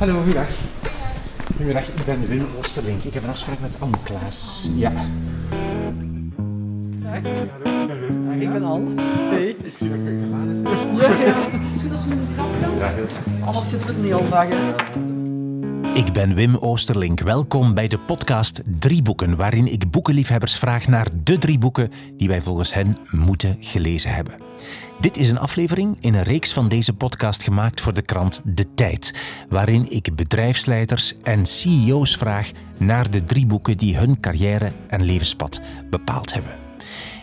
Hallo, goedendag. Goedemiddag, ik ben Wim Oosterlink. Ik heb een afspraak met Anne Klaas. Ja. Dag, Hallo, ik ben Wim. ik ben Anne. Hey. Ik zie dat ik gedaan is. Ja, ja. Het is goed als we een trap gaan. Ja, heel graag. Anders zitten we het niet al dagen. Ik ben Wim Oosterlink. Welkom bij de podcast Drie Boeken, waarin ik boekenliefhebbers vraag naar de drie boeken die wij volgens hen moeten gelezen hebben. Dit is een aflevering in een reeks van deze podcast gemaakt voor de krant De Tijd, waarin ik bedrijfsleiders en CEO's vraag naar de drie boeken die hun carrière en levenspad bepaald hebben.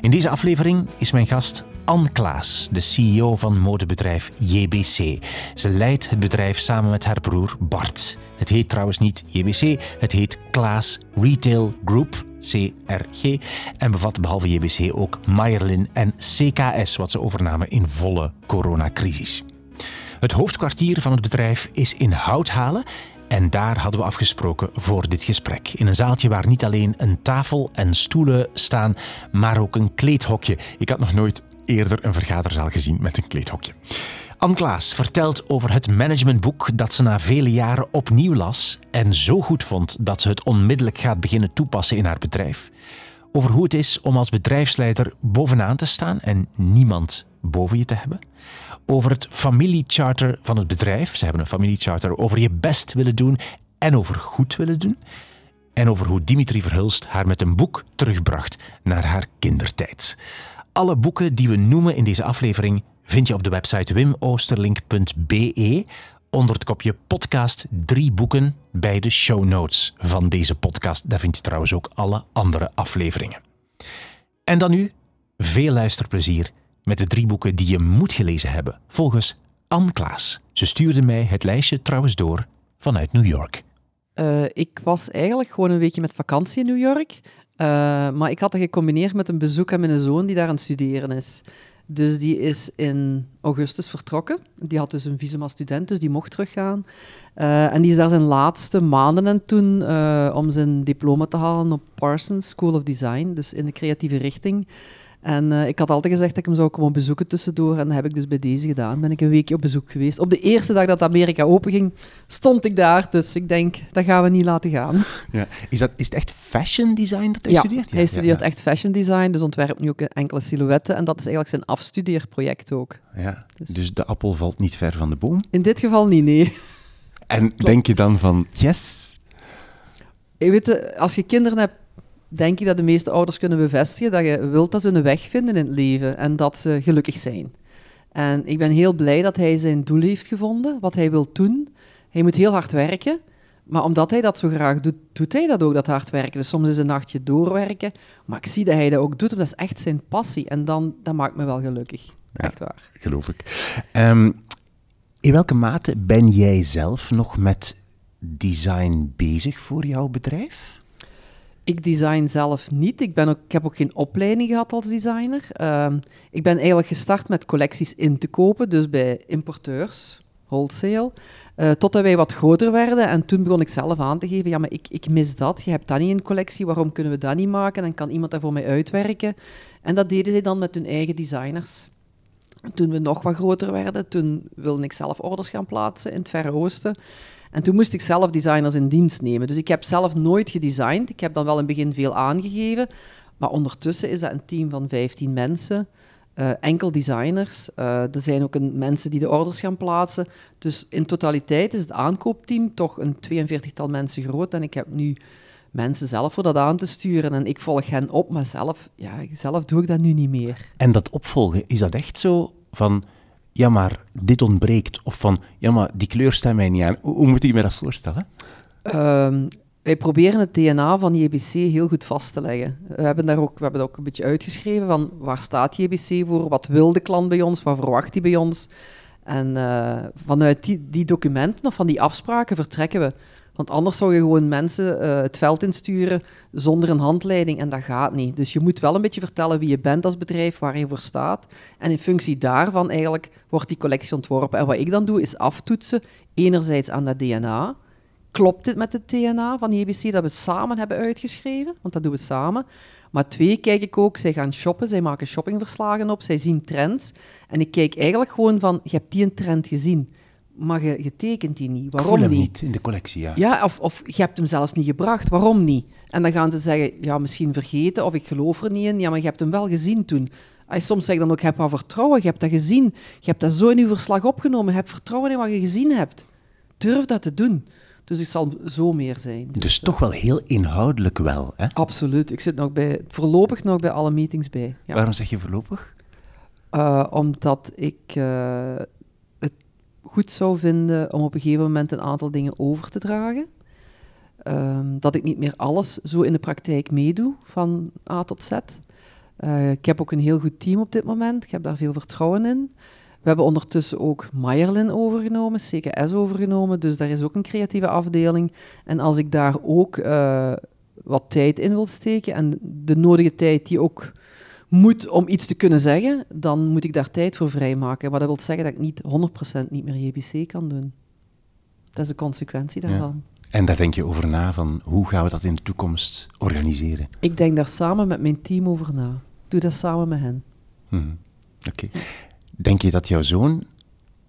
In deze aflevering is mijn gast Anne Klaas, de CEO van modebedrijf JBC. Ze leidt het bedrijf samen met haar broer Bart. Het heet trouwens niet JBC, het heet Klaas Retail Group, CRG, en bevat behalve JBC ook Mayerlin en CKS, wat ze overnamen in volle coronacrisis. Het hoofdkwartier van het bedrijf is in Houthalen en daar hadden we afgesproken voor dit gesprek. In een zaaltje waar niet alleen een tafel en stoelen staan, maar ook een kleedhokje. Ik had nog nooit eerder een vergaderzaal gezien met een kleedhokje. Anne Klaas vertelt over het managementboek dat ze na vele jaren opnieuw las en zo goed vond dat ze het onmiddellijk gaat beginnen toepassen in haar bedrijf. Over hoe het is om als bedrijfsleider bovenaan te staan en niemand boven je te hebben. Over het familiecharter van het bedrijf. Ze hebben een familiecharter over je best willen doen en over goed willen doen. En over hoe Dimitri Verhulst haar met een boek terugbracht naar haar kindertijd. Alle boeken die we noemen in deze aflevering vind je op de website wimoosterlink.be onder het kopje podcast drie boeken bij de show notes van deze podcast. Daar vind je trouwens ook alle andere afleveringen. En dan nu veel luisterplezier met de drie boeken die je moet gelezen hebben, volgens Anne Klaas. Ze stuurde mij het lijstje trouwens door vanuit New York. Eh, ik was eigenlijk gewoon een weekje met vakantie in New York. Eh, maar ik had dat gecombineerd met een bezoek aan mijn zoon die daar aan het studeren is. Dus die is in augustus vertrokken. Die had dus een visum als student, dus die mocht teruggaan. Eh, en die is daar zijn laatste maanden aan toen eh, om zijn diploma te halen op Parsons School of Design, dus in de creatieve richting. En eh, ik had altijd gezegd dat ik hem zou komen bezoeken tussendoor. En dat heb ik dus bij deze gedaan. Ben ik een weekje op bezoek geweest. Op de eerste dag dat Amerika openging, stond ik daar. Dus ik denk, dat gaan we niet laten gaan. Ja. Is, dat, is het echt fashion design dat hij ja, studeert? hij studeert echt fashion design. Dus ontwerpt nu ook enkele silhouetten. En dat is eigenlijk zijn afstudeerproject ook. Ja. Dus de appel valt niet ver van de boom. In dit geval niet, nee. En denk je dan van, yes, Je weet, als je kinderen hebt, denk ik dat de meeste ouders kunnen bevestigen dat je wilt dat ze een weg vinden in het leven en dat ze gelukkig zijn. En ik ben heel blij dat hij zijn doel heeft gevonden, wat hij wil doen. Hij moet heel hard werken, maar omdat hij dat zo graag doet, doet hij dat ook, dat hard werken. Dus soms is een nachtje doorwerken, maar ik zie dat hij dat ook doet, dat is echt zijn passie. En dan, dat maakt me wel gelukkig. Echt waar. geloof ik. Ehm, in welke mate ben jij zelf nog met design bezig voor jouw bedrijf? Ik design zelf niet. Ik, ben ik heb ook geen opleiding gehad als designer. Ehm, ik ben eigenlijk gestart met collecties in te kopen, dus bij importeurs, wholesale. eh, totdat wij wat groter werden en toen begon ik zelf aan te geven, ja, maar ik, ik mis dat, je hebt dat niet in collectie, waarom kunnen we dat niet maken? En kan iemand dat voor mij uitwerken? En dat deden zij dan met hun eigen designers. En Toen we nog wat groter werden, toen wilde ik zelf orders gaan plaatsen in het Verre Oosten. En toen moest ik zelf designers in dienst nemen. Dus ik heb zelf nooit gedesigned. Ik heb dan wel in het begin veel aangegeven. Maar ondertussen is dat een team van 15 mensen. eh, enkel designers. Eh, er zijn ook een, mensen die de orders gaan plaatsen. Dus in totaliteit is het aankoopteam toch een 42-tal mensen groot. En ik heb nu mensen zelf voor dat aan te sturen. En ik volg hen op, maar zelf, ja, zelf doe ik dat nu niet meer. En dat opvolgen, is dat echt zo van, ja maar dit ontbreekt, of van, ja maar die kleur staat mij niet aan. Hoe, moet je me dat voorstellen? Ehm, wij proberen het DNA van JBC heel goed vast te leggen. We hebben daar ook, we hebben ook een beetje uitgeschreven van waar staat JBC voor, wat wil de klant bij ons, wat verwacht hij bij ons. En eh, vanuit die, die documenten of van die afspraken vertrekken we. Want anders zou je gewoon mensen eh, het veld insturen zonder een handleiding en dat gaat niet. Dus je moet wel een beetje vertellen wie je bent als bedrijf, waar je voor staat. En in functie daarvan eigenlijk wordt die collectie ontworpen. En wat ik dan doe is aftoetsen, enerzijds aan dat DNA. Klopt dit met het DNA van JBC dat we samen hebben uitgeschreven? Want dat doen we samen. Maar twee, kijk ik ook, zij gaan shoppen, zij maken shoppingverslagen op, zij zien trends. En ik kijk eigenlijk gewoon van, je hebt die een trend gezien. Maar je, je tekent die niet. Waarom niet? niet in de collectie, ja. Ja, of, of je hebt hem zelfs niet gebracht. Waarom niet? En dan gaan ze zeggen, ja, misschien vergeten, of ik geloof er niet in. Ja, maar je hebt hem wel gezien toen. Soms zeg ik dan ook, heb wat vertrouwen, je hebt dat gezien. Je hebt dat zo in je verslag opgenomen. Heb vertrouwen in wat je gezien hebt. Durf dat te doen. Dus ik zal zo meer zijn. Dus toch wel heel inhoudelijk wel, hè? Absoluut. Ik zit nog bij, voorlopig nog bij alle meetings bij. Ja. Waarom zeg je voorlopig? Uh, omdat ik uh, het goed zou vinden om op een gegeven moment een aantal dingen over te dragen. Um, dat ik niet meer alles zo in de praktijk meedoe, van A tot Z. Uh, ik heb ook een heel goed team op dit moment. Ik heb daar veel vertrouwen in. We hebben ondertussen ook Mayerlin overgenomen, CKS overgenomen, dus daar is ook een creatieve afdeling. En als ik daar ook uh, wat tijd in wil steken en de nodige tijd die ook moet om iets te kunnen zeggen, dan moet ik daar tijd voor vrijmaken. Wat dat wil zeggen dat ik niet 100% niet meer JBC kan doen. Dat is de consequentie daarvan. Ja. En daar denk je over na, van hoe gaan we dat in de toekomst organiseren? Ik denk daar samen met mijn team over na. Ik doe dat samen met hen. Hmm. Oké. Okay. Denk je dat jouw zoon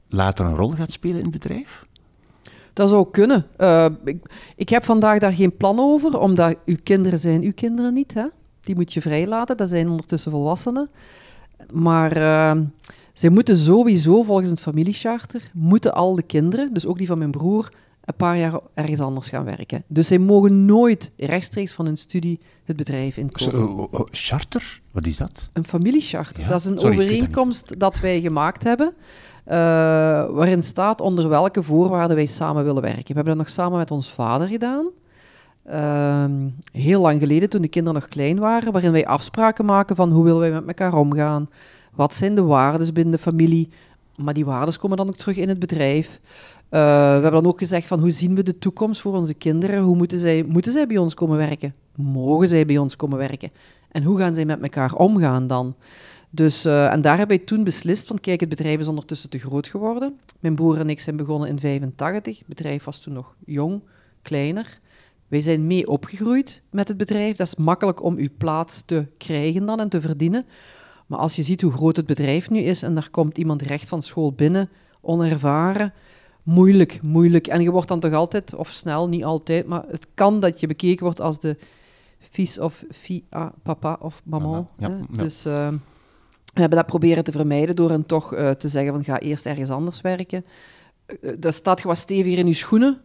later een rol gaat spelen in het bedrijf? Dat zou kunnen. Uh, ik, ik, heb vandaag daar geen plan over, omdat uw kinderen zijn uw kinderen niet. Hè? Die moet je vrijlaten, dat zijn ondertussen volwassenen. Maar uh, zij moeten sowieso, volgens het familiecharter, moeten al de kinderen, dus ook die van mijn broer, een paar jaar ergens anders gaan werken. Dus zij mogen nooit rechtstreeks van hun studie het bedrijf inkomen. So, oh, oh, charter? Wat is dat? Een familiecharter. Ja? Dat is een Sorry, overeenkomst dat, dat wij gemaakt hebben, uh, waarin staat onder welke voorwaarden wij samen willen werken. We hebben dat nog samen met ons vader gedaan. Uh, heel lang geleden, toen de kinderen nog klein waren, waarin wij afspraken maken van hoe willen wij met elkaar omgaan, wat zijn de waarden binnen de familie, maar die waarden komen dan ook terug in het bedrijf. Uh, we hebben dan ook gezegd van hoe zien we de toekomst voor onze kinderen, hoe moeten zij, moeten zij bij ons komen werken, mogen zij bij ons komen werken en hoe gaan zij met elkaar omgaan dan. Dus, uh, en daar hebben wij toen beslist van, kijk, het bedrijf is ondertussen te groot geworden. Mijn broer en ik zijn begonnen in 85. Het bedrijf was toen nog jong, kleiner. Wij zijn mee opgegroeid met het bedrijf. Dat is makkelijk om uw plaats te krijgen dan en te verdienen. Maar als je ziet hoe groot het bedrijf nu is en daar komt iemand recht van school binnen, onervaren, moeilijk, moeilijk. En je wordt dan toch altijd, of snel, niet altijd, maar het kan dat je bekeken wordt als de fils of fia, papa of maman. Ja, ja. Dus uh, we hebben dat proberen te vermijden door hen toch uh, te zeggen van ga eerst ergens anders werken. Uh, dat staat wat steviger in je schoenen,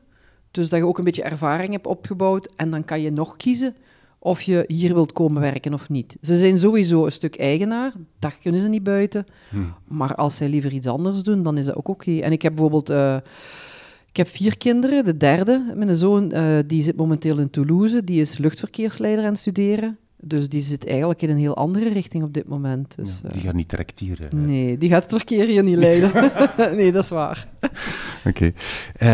dus dat je ook een beetje ervaring hebt opgebouwd. En dan kan je nog kiezen of je hier wilt komen werken of niet. Ze zijn sowieso een stuk eigenaar, dat kunnen ze niet buiten. Hmm. Maar als zij liever iets anders doen, dan is dat ook oké. Okay. En ik heb bijvoorbeeld... Uh, ik heb vier kinderen. De derde, mijn zoon, uh, die zit momenteel in Toulouse. Die is luchtverkeersleider aan het studeren. Dus die zit eigenlijk in een heel andere richting op dit moment. Dus, ja, die gaat niet direct hier... Uh... Nee, die gaat het verkeer hier niet leiden. nee, dat is waar. Oké. Okay.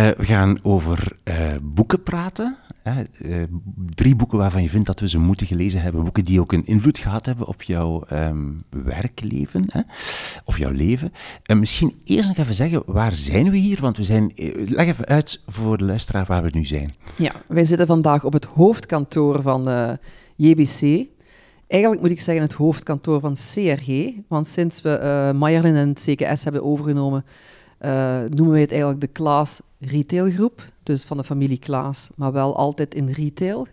Uh, we gaan over uh, boeken praten. drie boeken waarvan je vindt dat we ze moeten gelezen hebben. Boeken die ook een invloed gehad hebben op jouw um, werkleven. Hè? Of jouw leven. misschien eerst nog even zeggen, waar zijn we hier? Want we zijn... leg even uit voor de luisteraar waar we nu zijn. Ja, wij zitten vandaag op het hoofdkantoor van... JBC. Eigenlijk moet ik zeggen het hoofdkantoor van CRG, want sinds we uh, Mayerlin en het CKS hebben overgenomen, uh, noemen wij het eigenlijk de Klaas Retailgroep, dus van de familie Klaas, maar wel altijd in retail.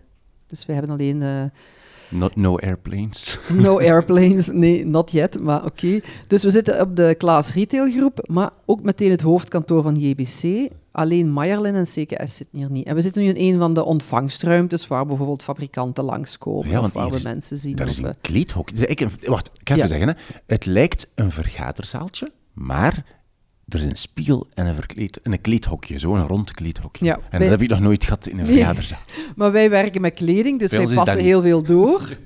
Dus we hebben alleen... Uh, Not, no airplanes. No airplanes, nee, not yet, maar oké. Okay. Dus we zitten op de Klaas Retailgroep, maar ook meteen het hoofdkantoor van JBC. Alleen Mayerlin en CKS zitten hier niet. En we zitten nu in een van de ontvangstruimtes waar bijvoorbeeld fabrikanten langskomen ja, of waar is, we mensen zien. Dat is of, een kleedhok. Dus ik, wacht, ik ga even ja. zeggen. Hè. Het lijkt een vergaderzaaltje, maar er is een spiegel en een, verkleed, en een kleedhokje, zo'n rond kleedhokje. Ja, en wij... dat heb ik nog nooit gehad in een vergaderzaal. maar wij werken met kleding, dus Bij wij passen heel veel door.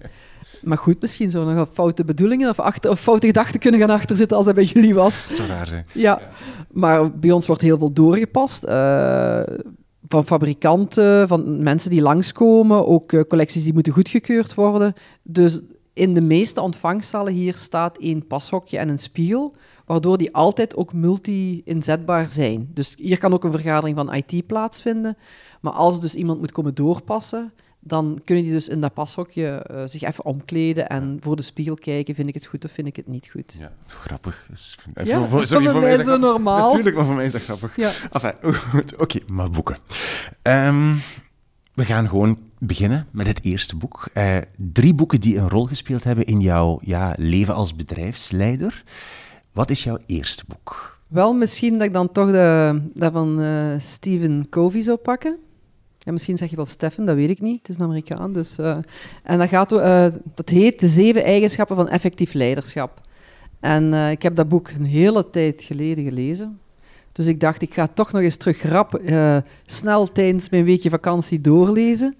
Maar goed, misschien zou nog foute bedoelingen of, achter, of foute gedachten kunnen gaan achterzitten als dat bij jullie was. Dat zou raar zijn. Ja, ja. maar bij ons wordt heel veel doorgepast. Uh, van fabrikanten, van mensen die langskomen, ook uh, collecties die moeten goedgekeurd worden. Dus in de meeste ontvangstzalen hier staat één pashokje en een spiegel, waardoor die altijd ook multi-inzetbaar zijn. Dus hier kan ook een vergadering van IT plaatsvinden. Maar als dus iemand moet komen doorpassen, dan kunnen die dus in dat pashokje eh, zich even omkleden en voor de spiegel kijken, vind ik het goed of vind ik het niet goed. Ja, grappig. Is, ja, voor, sorry, voor mij is zo normaal. Natuurlijk, maar voor mij is dat grappig. Ja. Enfin, Oké, maar boeken. Um, we gaan gewoon beginnen met het eerste boek. Uh, drie boeken die een rol gespeeld hebben in jouw ja, leven als bedrijfsleider. Wat is jouw eerste boek? Wel, misschien dat ik dan toch de, dat van uh, Stephen Covey zou pakken. Ja, misschien zeg je wel Stefan, dat weet ik niet. Het is een Amerikaan. Dus, uh, en dat, gaat, uh, dat heet De Zeven Eigenschappen van Effectief Leiderschap. En ik heb dat boek een hele tijd geleden gelezen. Dus ik dacht, ik ga toch nog eens terug rap, snel tijdens mijn weekje vakantie doorlezen.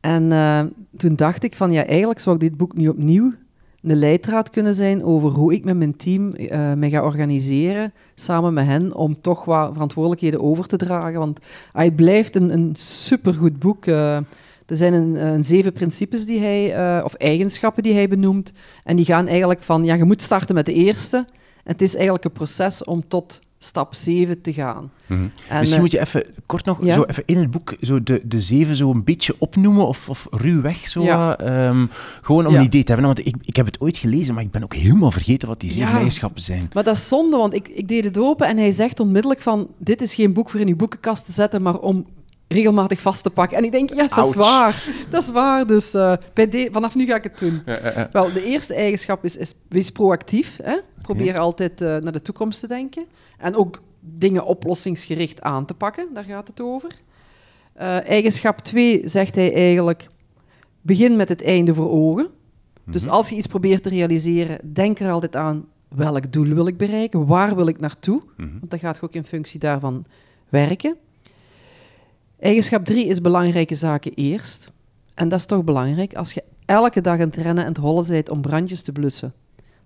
En toen dacht ik van, ja, eigenlijk zou ik dit boek nu opnieuw een leidraad kunnen zijn over hoe ik met mijn team uh, mij ga organiseren, samen met hen, om toch wat verantwoordelijkheden over te dragen. Want hij blijft een, een supergoed boek. Uh, er zijn een, een, zeven principes die hij, uh, of eigenschappen die hij benoemt. En die gaan eigenlijk van, ja, je moet starten met de eerste. En het is eigenlijk een proces om tot stap 7 te gaan. Mm Misschien moet je even kort nog zo even in het boek zo de, de zeven zo een beetje opnoemen of, of ruwweg zo. Ja. Um, gewoon om een idee te hebben. Want ik, ik heb het ooit gelezen, maar ik ben ook helemaal vergeten wat die zeven eigenschappen zijn. Maar dat is zonde, want ik, ik deed het open en hij zegt onmiddellijk van dit is geen boek voor in uw boekenkast te zetten, maar om regelmatig vast te pakken. En ik denk, ja, dat is waar. Dat is waar. Dus uh, bij de, vanaf nu ga ik het doen. Ja, Wel, de eerste eigenschap is, is wees proactief. Hè? Probeer altijd uh, naar de toekomst te denken. En ook dingen oplossingsgericht aan te pakken. Daar gaat het over. Uh, eigenschap 2 zegt hij eigenlijk, begin met het einde voor ogen. Dus mhm. als je iets probeert te realiseren, denk er altijd aan, welk doel wil ik bereiken? Waar wil ik naartoe? Mhm. Want dan gaat je ook in functie daarvan werken. Eigenschap 3 is belangrijke zaken eerst. En dat is toch belangrijk. Als je elke dag aan het rennen en het hollen bent om brandjes te blussen,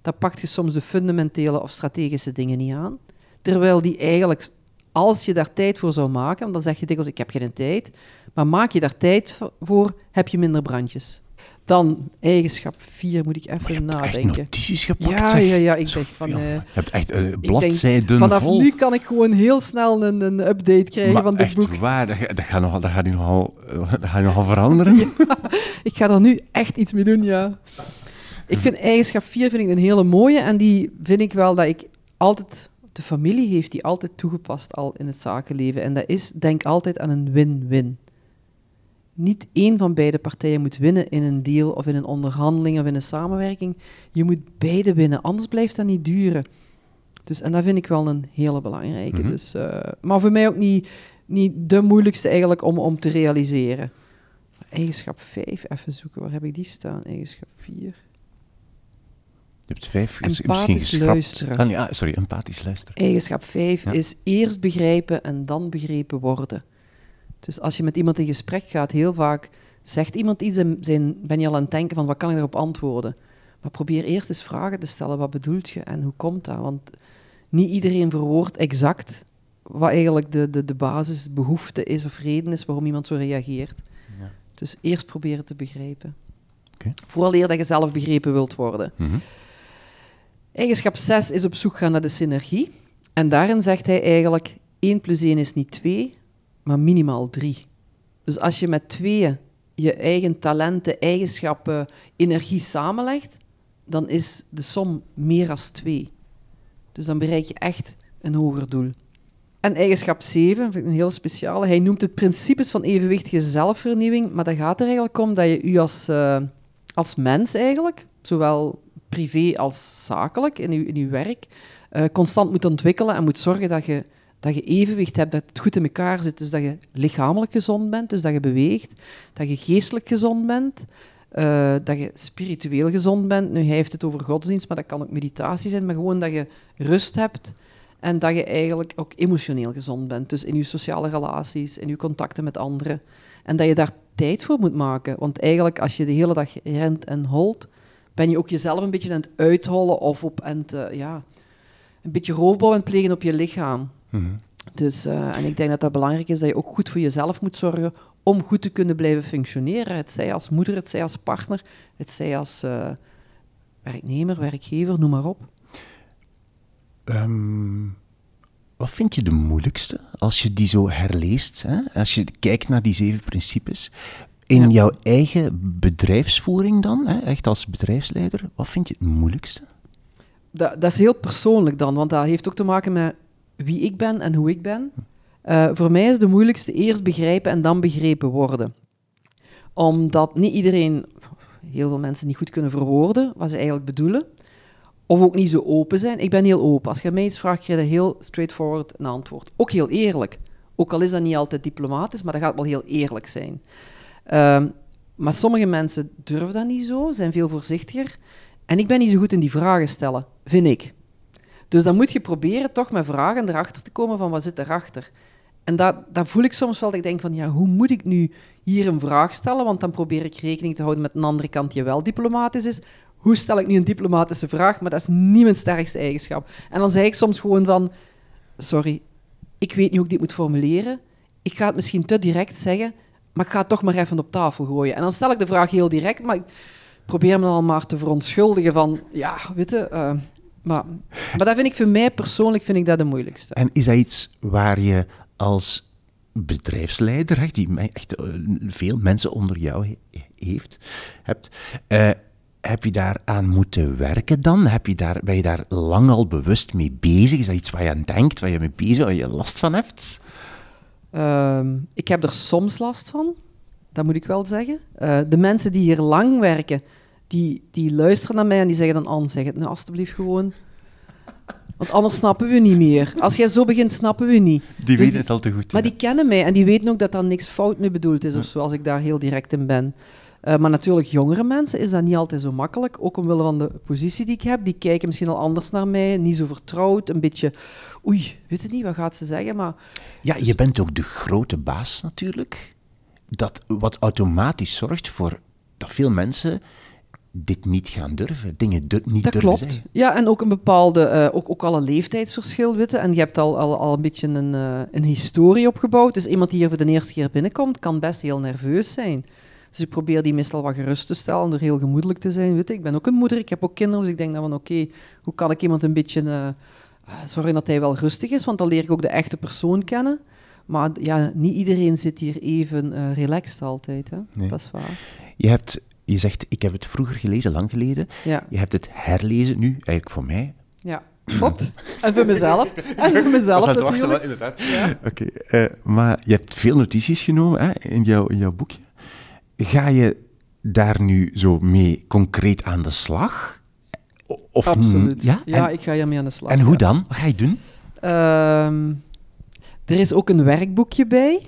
dan pakt je soms de fundamentele of strategische dingen niet aan. Terwijl die eigenlijk, als je daar tijd voor zou maken, dan zeg je dikwijls, ik heb geen tijd, maar maak je daar tijd voor, heb je minder brandjes. Dan eigenschap 4 moet ik even je nadenken. Echt notities gepakt. Ja, ja, ja. Ik denk van. Uh, je hebt echt uh, bladzijden denk, Vanaf vol. nu kan ik gewoon heel snel een, een update krijgen maar van dit echt boek. waar, dat, dat, gaat nogal, dat, gaat nogal, dat gaat nogal veranderen. ja, ik ga er nu echt iets mee doen, ja. Ik vind eigenschap 4 vind ik een hele mooie en die vind ik wel dat ik altijd de familie heeft die altijd toegepast al in het zakenleven. En dat is, denk altijd aan een win-win. Niet één van beide partijen moet winnen in een deal of in een onderhandeling of in een samenwerking. Je moet beide winnen, anders blijft dat niet duren. Dus, en dat vind ik wel een hele belangrijke. Mhm. dus, uh, maar voor mij ook niet, niet de moeilijkste eigenlijk om, om te realiseren. Eigenschap 5, even zoeken, waar heb ik die staan? Eigenschap 4. Je hebt vijf empathisch luisteren. Ah, ja, sorry, empathisch luisteren. Eigenschap vijf is eerst begrijpen en dan begrepen worden. Dus als je met iemand in gesprek gaat, heel vaak zegt iemand iets en zijn, ben je al aan het denken van wat kan ik daarop antwoorden. Maar probeer eerst eens vragen te stellen, wat bedoelt je en hoe komt dat? Want niet iedereen verwoordt exact wat eigenlijk de, de, de basisbehoefte is of reden is waarom iemand zo reageert. Ja. Dus eerst proberen te begrijpen. Okay. Vooral eer dat je zelf begrepen wilt worden. Mm Eigenschap 6 is op zoek gaan naar de synergie. En daarin zegt hij eigenlijk, 1 plus 1 is niet 2, maar minimaal 3. Dus als je met tweeën je eigen talenten, eigenschappen, energie samenlegt, dan is de som meer dan 2. Dus dan bereik je echt een hoger doel. En eigenschap 7, vind ik een heel speciale. Hij noemt het principes van evenwichtige zelfvernieuwing, maar dat gaat er eigenlijk om dat je u als, uh, als mens eigenlijk, zowel privé als zakelijk, in je, in uw werk, uh, constant moet ontwikkelen en moet zorgen dat je, dat je evenwicht hebt, dat het goed in elkaar zit. Dus dat je lichamelijk gezond bent, dus dat je beweegt, dat je geestelijk gezond bent, uh, dat je spiritueel gezond bent. Nu, hij heeft het over godsdienst, maar dat kan ook meditatie zijn, maar gewoon dat je rust hebt en dat je eigenlijk ook emotioneel gezond bent. Dus in je sociale relaties, in je contacten met anderen. En dat je daar tijd voor moet maken. Want eigenlijk, als je de hele dag rent en holt, ben je ook jezelf een beetje aan het uithollen of op uh, ja, een beetje roofbouw aan het plegen op je lichaam. Mm -hmm. Dus, uh, en ik denk dat dat belangrijk is dat je ook goed voor jezelf moet zorgen om goed te kunnen blijven functioneren. Het zij als moeder, het zij als partner, het zij als uh, werknemer, werkgever, noem maar op. Um, wat vind je de moeilijkste als je die zo herleest? Hè? Als je kijkt naar die zeven principes, In Ja. jouw eigen bedrijfsvoering dan, hè, echt als bedrijfsleider, wat vind je het moeilijkste? Dat, dat is heel persoonlijk dan, want dat heeft ook te maken met wie ik ben en hoe ik ben. Eh, voor mij is de moeilijkste eerst begrijpen en dan begrepen worden. Omdat niet iedereen, heel veel mensen niet goed kunnen verwoorden wat ze eigenlijk bedoelen. Of ook niet zo open zijn. Ik ben heel open. Als je mij iets vraagt, krijg je heel straightforward een antwoord. Ook heel eerlijk. Ook al is dat niet altijd diplomatisch, maar dat gaat wel heel eerlijk zijn. Ehm, maar sommige mensen durven dat niet zo, zijn veel voorzichtiger. En ik ben niet zo goed in die vragen stellen, vind ik. Dus dan moet je proberen toch met vragen erachter te komen van wat zit erachter. En dat, dat voel ik soms wel, dat ik denk van, ja, hoe moet ik nu hier een vraag stellen? Want dan probeer ik rekening te houden met een andere kant die wel diplomatisch is. Hoe stel ik nu een diplomatische vraag? Maar dat is niet mijn sterkste eigenschap. En dan zeg ik soms gewoon van, sorry, ik weet niet hoe ik dit moet formuleren. Ik ga het misschien te direct zeggen, maar ik ga het toch maar even op tafel gooien. En dan stel ik de vraag heel direct, maar ik probeer me dan maar te verontschuldigen van, ja, weet je... eh, maar, maar dat vind ik voor mij persoonlijk vind ik dat de moeilijkste. En is dat iets waar je als bedrijfsleider, die echt eh, veel mensen onder jou he- heeft, hebt, eh, heb je daar aan moeten werken dan? Heb je daar, ben je daar lang al bewust mee bezig? Is dat iets waar je aan denkt, waar je mee bezig bent, waar je last van hebt? Ehm, ik heb er soms last van, dat moet ik wel zeggen. Eh, de mensen die hier lang werken, die, die luisteren naar mij en die zeggen dan, Anne, zeg het nou alstublieft gewoon. Want anders snappen we niet meer. Als jij zo begint, snappen we niet. Die Dus weten het al te goed. Maar ja. die kennen mij en die weten ook dat daar niks fout mee bedoeld is of zo, als ik daar heel direct in ben. Eh, maar natuurlijk, jongere mensen is dat niet altijd zo makkelijk. Ook omwille van de positie die ik heb. Die kijken misschien al anders naar mij, niet zo vertrouwd. Een beetje, oei, weet het niet, wat gaat ze zeggen? Maar Ja, je bent ook de grote baas natuurlijk. Dat wat automatisch zorgt voor dat veel mensen dit niet gaan durven, dingen dur- niet Dat durven klopt. zeggen. Ja, en ook een bepaalde, eh, ook, ook al een leeftijdsverschil, weet je. En je hebt al, al, al een beetje een, eh, een historie opgebouwd. Dus iemand die hier voor de eerste keer binnenkomt, kan best heel nerveus zijn. Dus ik probeer die meestal wat gerust te stellen door heel gemoedelijk te zijn. Weet je. Ik ben ook een moeder, ik heb ook kinderen, dus ik denk dan van oké, hoe kan ik iemand een beetje eh, zorgen dat hij wel rustig is? Want dan leer ik ook de echte persoon kennen. Maar ja, niet iedereen zit hier even eh, relaxed altijd. Hè? Nee. Dat is waar. Je, hebt, je zegt, ik heb het vroeger gelezen, lang geleden. Ja. Je hebt het herlezen nu, eigenlijk voor mij. Ja, klopt. En voor mezelf. En voor mezelf natuurlijk. inderdaad. Oké, eh, maar je hebt veel notities genomen hè, in, jouw, in jouw boekje. Ga je daar nu zo mee concreet aan de slag? Of Absoluut. Ja? Ja, en, ik ga hiermee aan de slag. en hoe ja. dan? Wat ga je doen? Ehm, er is ook een werkboekje bij.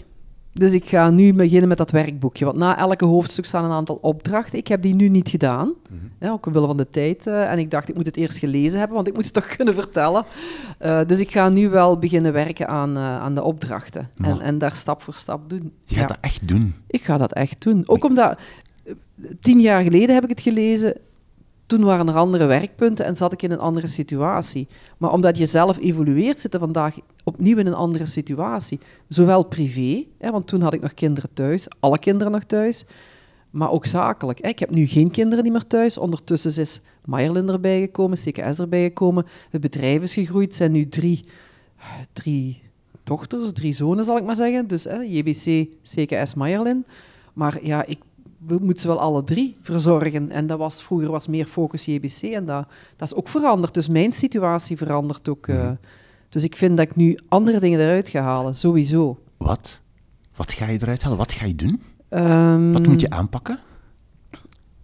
Dus ik ga nu beginnen met dat werkboekje. Want na elke hoofdstuk staan een aantal opdrachten. Ik heb die nu niet gedaan, ja, ook omwille van de tijd. eh, en ik dacht, ik moet het eerst gelezen hebben, want ik moet het toch kunnen vertellen. Eh, dus ik ga nu wel beginnen werken aan, eh, aan de opdrachten. En, Maar- en daar stap voor stap doen. Je Ja. gaat dat echt doen. Ik ga dat echt doen. Ook omdat, tien jaar geleden heb ik het gelezen. Toen waren er andere werkpunten en zat ik in een andere situatie. Maar omdat je zelf evolueert, zit je vandaag opnieuw in een andere situatie. Zowel privé, hè, want toen had ik nog kinderen thuis, alle kinderen nog thuis. Maar ook zakelijk. Ik heb nu geen kinderen meer thuis. Ondertussen is Marlin erbij gekomen, CKS erbij gekomen. Het bedrijf is gegroeid. Zijn nu drie, drie dochters, drie zonen zal ik maar zeggen. Dus hè, JBC, CKS, Marlin. Maar ja, ik we moeten ze wel alle drie verzorgen. En dat was, vroeger was meer focus JBC en dat, dat is ook veranderd. Dus mijn situatie verandert ook. eh. dus ik vind dat ik nu andere dingen eruit ga halen, sowieso. Wat? Wat ga je eruit halen? Wat ga je doen? Ehm, Wat moet je aanpakken?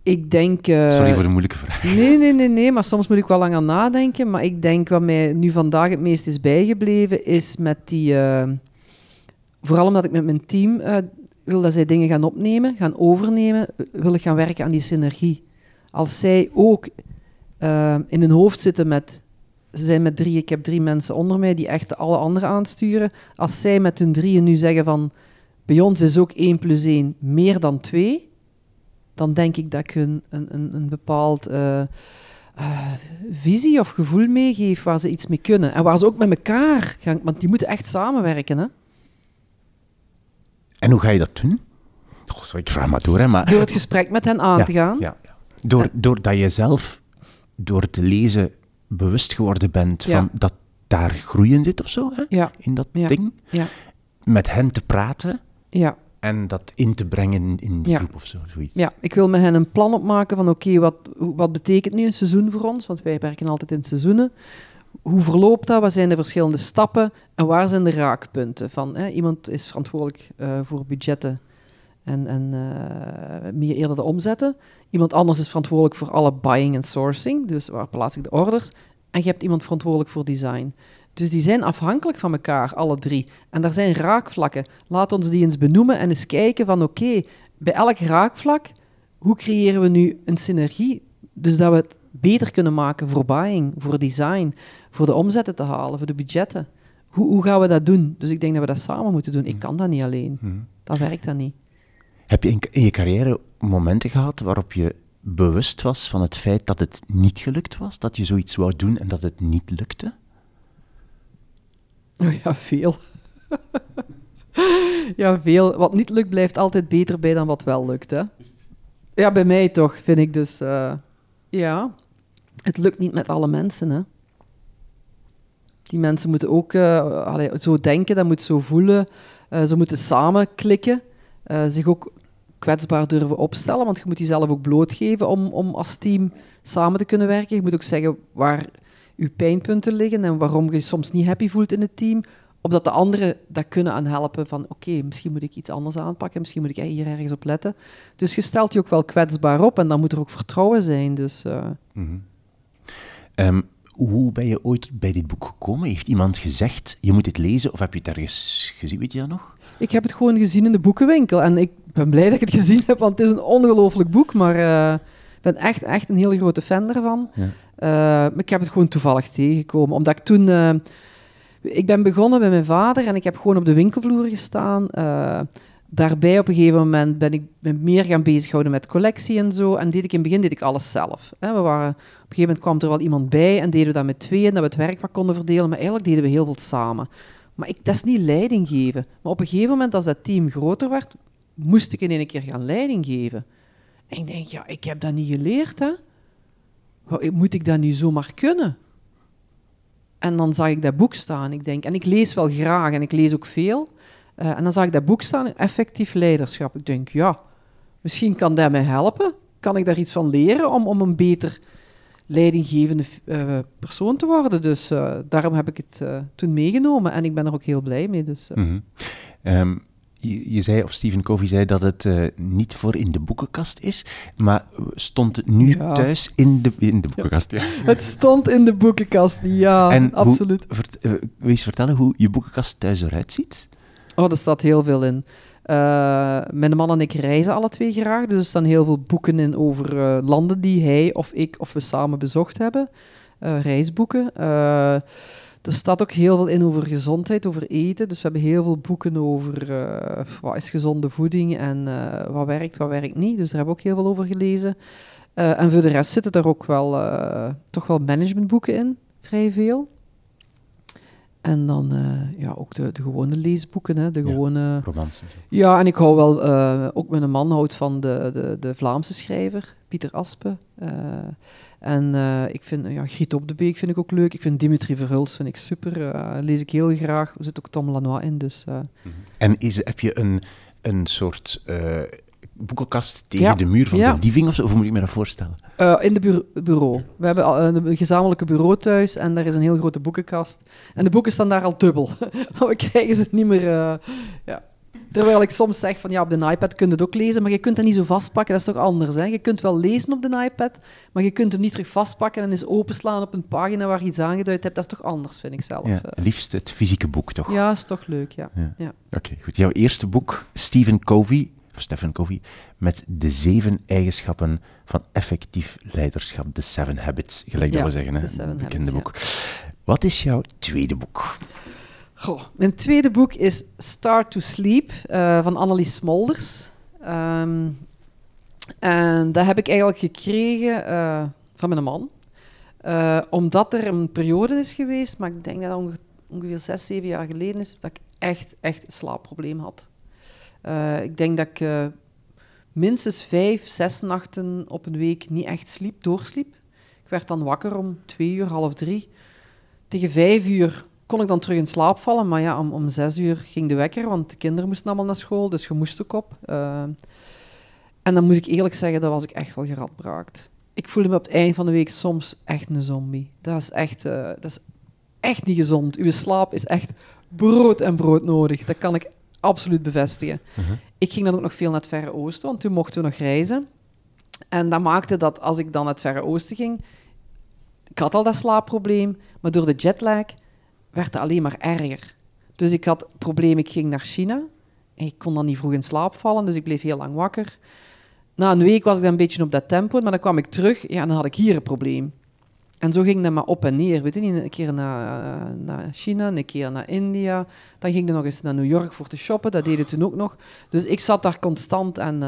Ik denk... eh, Sorry voor de moeilijke vraag. Nee, nee, nee, nee, maar soms moet ik wel lang aan nadenken. Maar ik denk wat mij nu vandaag het meest is bijgebleven, is met die... eh, vooral omdat ik met mijn team wil dat zij dingen gaan opnemen, gaan overnemen, wil ik gaan werken aan die synergie. Als zij ook eh, in hun hoofd zitten met... Ze zijn met drie, ik heb drie mensen onder mij die echt alle anderen aansturen. Als zij met hun drieën nu zeggen van... Bij ons is ook 1 plus 1 meer dan 2 dan denk ik dat ik hun een, een, een bepaald eh, eh, visie of gevoel meegeef waar ze iets mee kunnen. En waar ze ook met elkaar gaan, want die moeten echt samenwerken. Hè? En hoe ga je dat doen? Goh, ik vraag maar door, hè, maar... Door het gesprek met hen aan Ja, te gaan. Ja, ja. Door, doordat je zelf door te lezen bewust geworden bent van dat daar groei in zit of zo, hè? Ja, in dat ding. ja, Met hen te praten ja. En dat in te brengen in die Ja. groep of zo, zoiets. Ja, ik wil met hen een plan opmaken van oké, wat, wat betekent nu een seizoen voor ons? Want wij werken altijd in seizoenen. Hoe verloopt dat? Wat zijn de verschillende stappen? En waar zijn de raakpunten? Van, hè, iemand is verantwoordelijk eh, voor budgetten en, en eh, meer eerder de omzetten. Iemand anders is verantwoordelijk voor alle buying en sourcing. Dus waar plaats ik de orders? En je hebt iemand verantwoordelijk voor design. Dus die zijn afhankelijk van elkaar, alle drie. En daar zijn raakvlakken. Laat ons die eens benoemen en eens kijken van oké, bij elk raakvlak, hoe creëren we nu een synergie? Dus dat we het beter kunnen maken voor buying, voor design, voor de omzetten te halen, voor de budgetten. Hoe, hoe gaan we dat doen? Dus ik denk dat we dat samen moeten doen. Ik kan dat niet alleen. Mhm. Dat werkt dan niet. Heb je in, in je carrière momenten gehad waarop je bewust was van het feit dat het niet gelukt was? Dat je zoiets wou doen en dat het niet lukte? Oh ja, veel. ja, veel. Wat niet lukt, blijft altijd beter bij dan wat wel lukt. Hè? Ja, bij mij toch, vind ik dus. eh, ja, het lukt niet met alle mensen. Hè? Die mensen moeten ook eh, zo denken, dat moet zo voelen. Eh, ze moeten samen klikken, eh, zich ook kwetsbaar durven opstellen, want je moet jezelf ook blootgeven om, om als team samen te kunnen werken. Je moet ook zeggen waar je pijnpunten liggen en waarom je soms niet happy voelt in het team, opdat de anderen dat kunnen aan helpen van oké, misschien moet ik iets anders aanpakken, misschien moet ik hier ergens op letten. Dus je stelt je ook wel kwetsbaar op en dan moet er ook vertrouwen zijn. Dus, Mhm. Ehm, hoe ben je ooit bij dit boek gekomen? Heeft iemand gezegd, je moet dit lezen, of heb je het ergens gezien, weet je dat nog? Ik heb het gewoon gezien in de boekenwinkel en ik ben blij dat ik het gezien heb, want het is een ongelooflijk boek, maar eh, ik ben echt, echt een hele grote fan ervan. Ja. Maar ik heb het gewoon toevallig tegengekomen, omdat ik toen... eh, ik ben begonnen bij mijn vader en ik heb gewoon op de winkelvloer gestaan. Daarbij op een gegeven moment ben ik me meer gaan bezighouden met collectie en zo. En deed ik in het begin deed ik alles zelf. We waren, op een gegeven moment kwam er wel iemand bij en deden we dat met tweeën, dat we het werk wat konden verdelen. Maar eigenlijk deden we heel veel samen. Maar ik, dat is niet leiding geven. Maar op een gegeven moment, als dat team groter werd, moest ik in één keer gaan leiding geven. En ik denk, ja, ik heb dat niet geleerd, hè. Moet ik dat nu zomaar kunnen? En dan zag ik dat boek staan. Ik denk, en ik lees wel graag en ik lees ook veel. Eh, en dan zag ik dat boek staan, effectief leiderschap. Ik denk, ja, misschien kan dat mij helpen. Kan ik daar iets van leren om, om een beter leidinggevende eh, persoon te worden? Dus eh, daarom heb ik het toen meegenomen en ik ben er ook heel blij mee. Dus. Ehm, je, je zei, of Stephen Covey zei, dat het niet voor in de boekenkast is, maar stond het nu Ja. thuis in de, in de boekenkast? Ja. Het stond in de boekenkast, ja, En absoluut. Eens vertellen hoe je boekenkast thuis eruit ziet? Oh, er staat heel veel in. Eh, mijn man en ik reizen alle twee graag, dus er staan heel veel boeken in over eh, landen die hij of ik of we samen bezocht hebben. Eh, reisboeken. Er staat ook heel veel in over gezondheid, over eten. Dus we hebben heel veel boeken over wat is gezonde voeding en wat werkt, wat werkt niet. Dus daar hebben we ook heel veel over gelezen. En voor de rest zitten er ook wel, toch wel managementboeken in, vrij veel. En dan eh, ja, ook de, de gewone leesboeken, hè, de Ja. gewone... Romans. Ja, en ik hou wel, eh, ook mijn man houdt van de, de, de Vlaamse schrijver, Pieter Aspe. Eh, en ik vind, ja, Griet op de Beek vind ik ook leuk. Ik vind Dimitri Verhulst vind ik super, lees ik heel graag. Er zit ook Tom Lanois in, dus... eh, En is, heb je een, een soort boekenkast tegen Ja. de muur van Ja. de living of zo? Of hoe moet ik me dat voorstellen? Eh, in de bureau, bureau. We hebben een, gezamenlijke bureau thuis en daar is een heel grote boekenkast. En de boeken staan daar al dubbel. We krijgen ze niet meer... eh, ja. Terwijl ik soms zeg van ja, op de iPad kun je het ook lezen, maar je kunt dat niet zo vastpakken. Dat is toch anders, hè? Je kunt wel lezen op de iPad, maar je kunt hem niet terug vastpakken en eens openslaan op een pagina waar je iets aangeduid hebt. Dat is toch anders, vind ik zelf. Ja, eh. liefst het fysieke boek, toch? Ja, is toch leuk, ja. Ja. ja. Oké, goed. Jouw eerste boek, Stephen Covey, of Stephen Covey, met de zeven eigenschappen van effectief leiderschap. The Seven Habits, gelijk dat we zeggen, hè? Seven bekende Habits, boek. Wat is jouw tweede boek? Goh, mijn tweede boek is Start to Sleep eh, van Annelies Smolders. Ehm, en dat heb ik eigenlijk gekregen eh, van mijn man. Eh, omdat er een periode is geweest, maar ik denk dat dat onge- ongeveer zes, zeven jaar geleden is, dat ik echt, echt een slaapprobleem had. Eh, ik denk dat ik eh, minstens vijf, zes nachten op een week niet echt sliep, doorsliep. Ik werd dan wakker om twee uur, half drie. Tegen vijf uur kon ik dan terug in slaap vallen. Maar ja, om, om zes uur ging de wekker, want de kinderen moesten allemaal naar school, dus je moest ook op. Uh, en dan moet ik eerlijk zeggen, dat was ik echt wel geradbraakt. Ik voelde me op het eind van de week soms echt een zombie. Dat is echt, dat is echt niet gezond. Uw slaap is echt brood en brood nodig. Dat kan ik absoluut bevestigen. Uh -huh. Ik ging dan ook nog veel naar het Verre Oosten, want toen mochten we nog reizen. En dat maakte dat als ik dan naar het Verre Oosten ging, ik had al dat slaapprobleem, maar door de jetlag werd het alleen maar erger. Dus ik had het probleem, ik ging naar China. En ik kon dan niet vroeg in slaap vallen, dus ik bleef heel lang wakker. Na een week was ik dan een beetje op dat tempo, maar dan kwam ik terug ja, en dan had ik hier een probleem. En zo ging dat maar op en neer. Weet je niet, een keer naar, naar China, een keer naar India. Dan ging ik nog eens naar New York voor te shoppen. Dat deed ik toen ook nog. Dus ik zat daar constant en uh,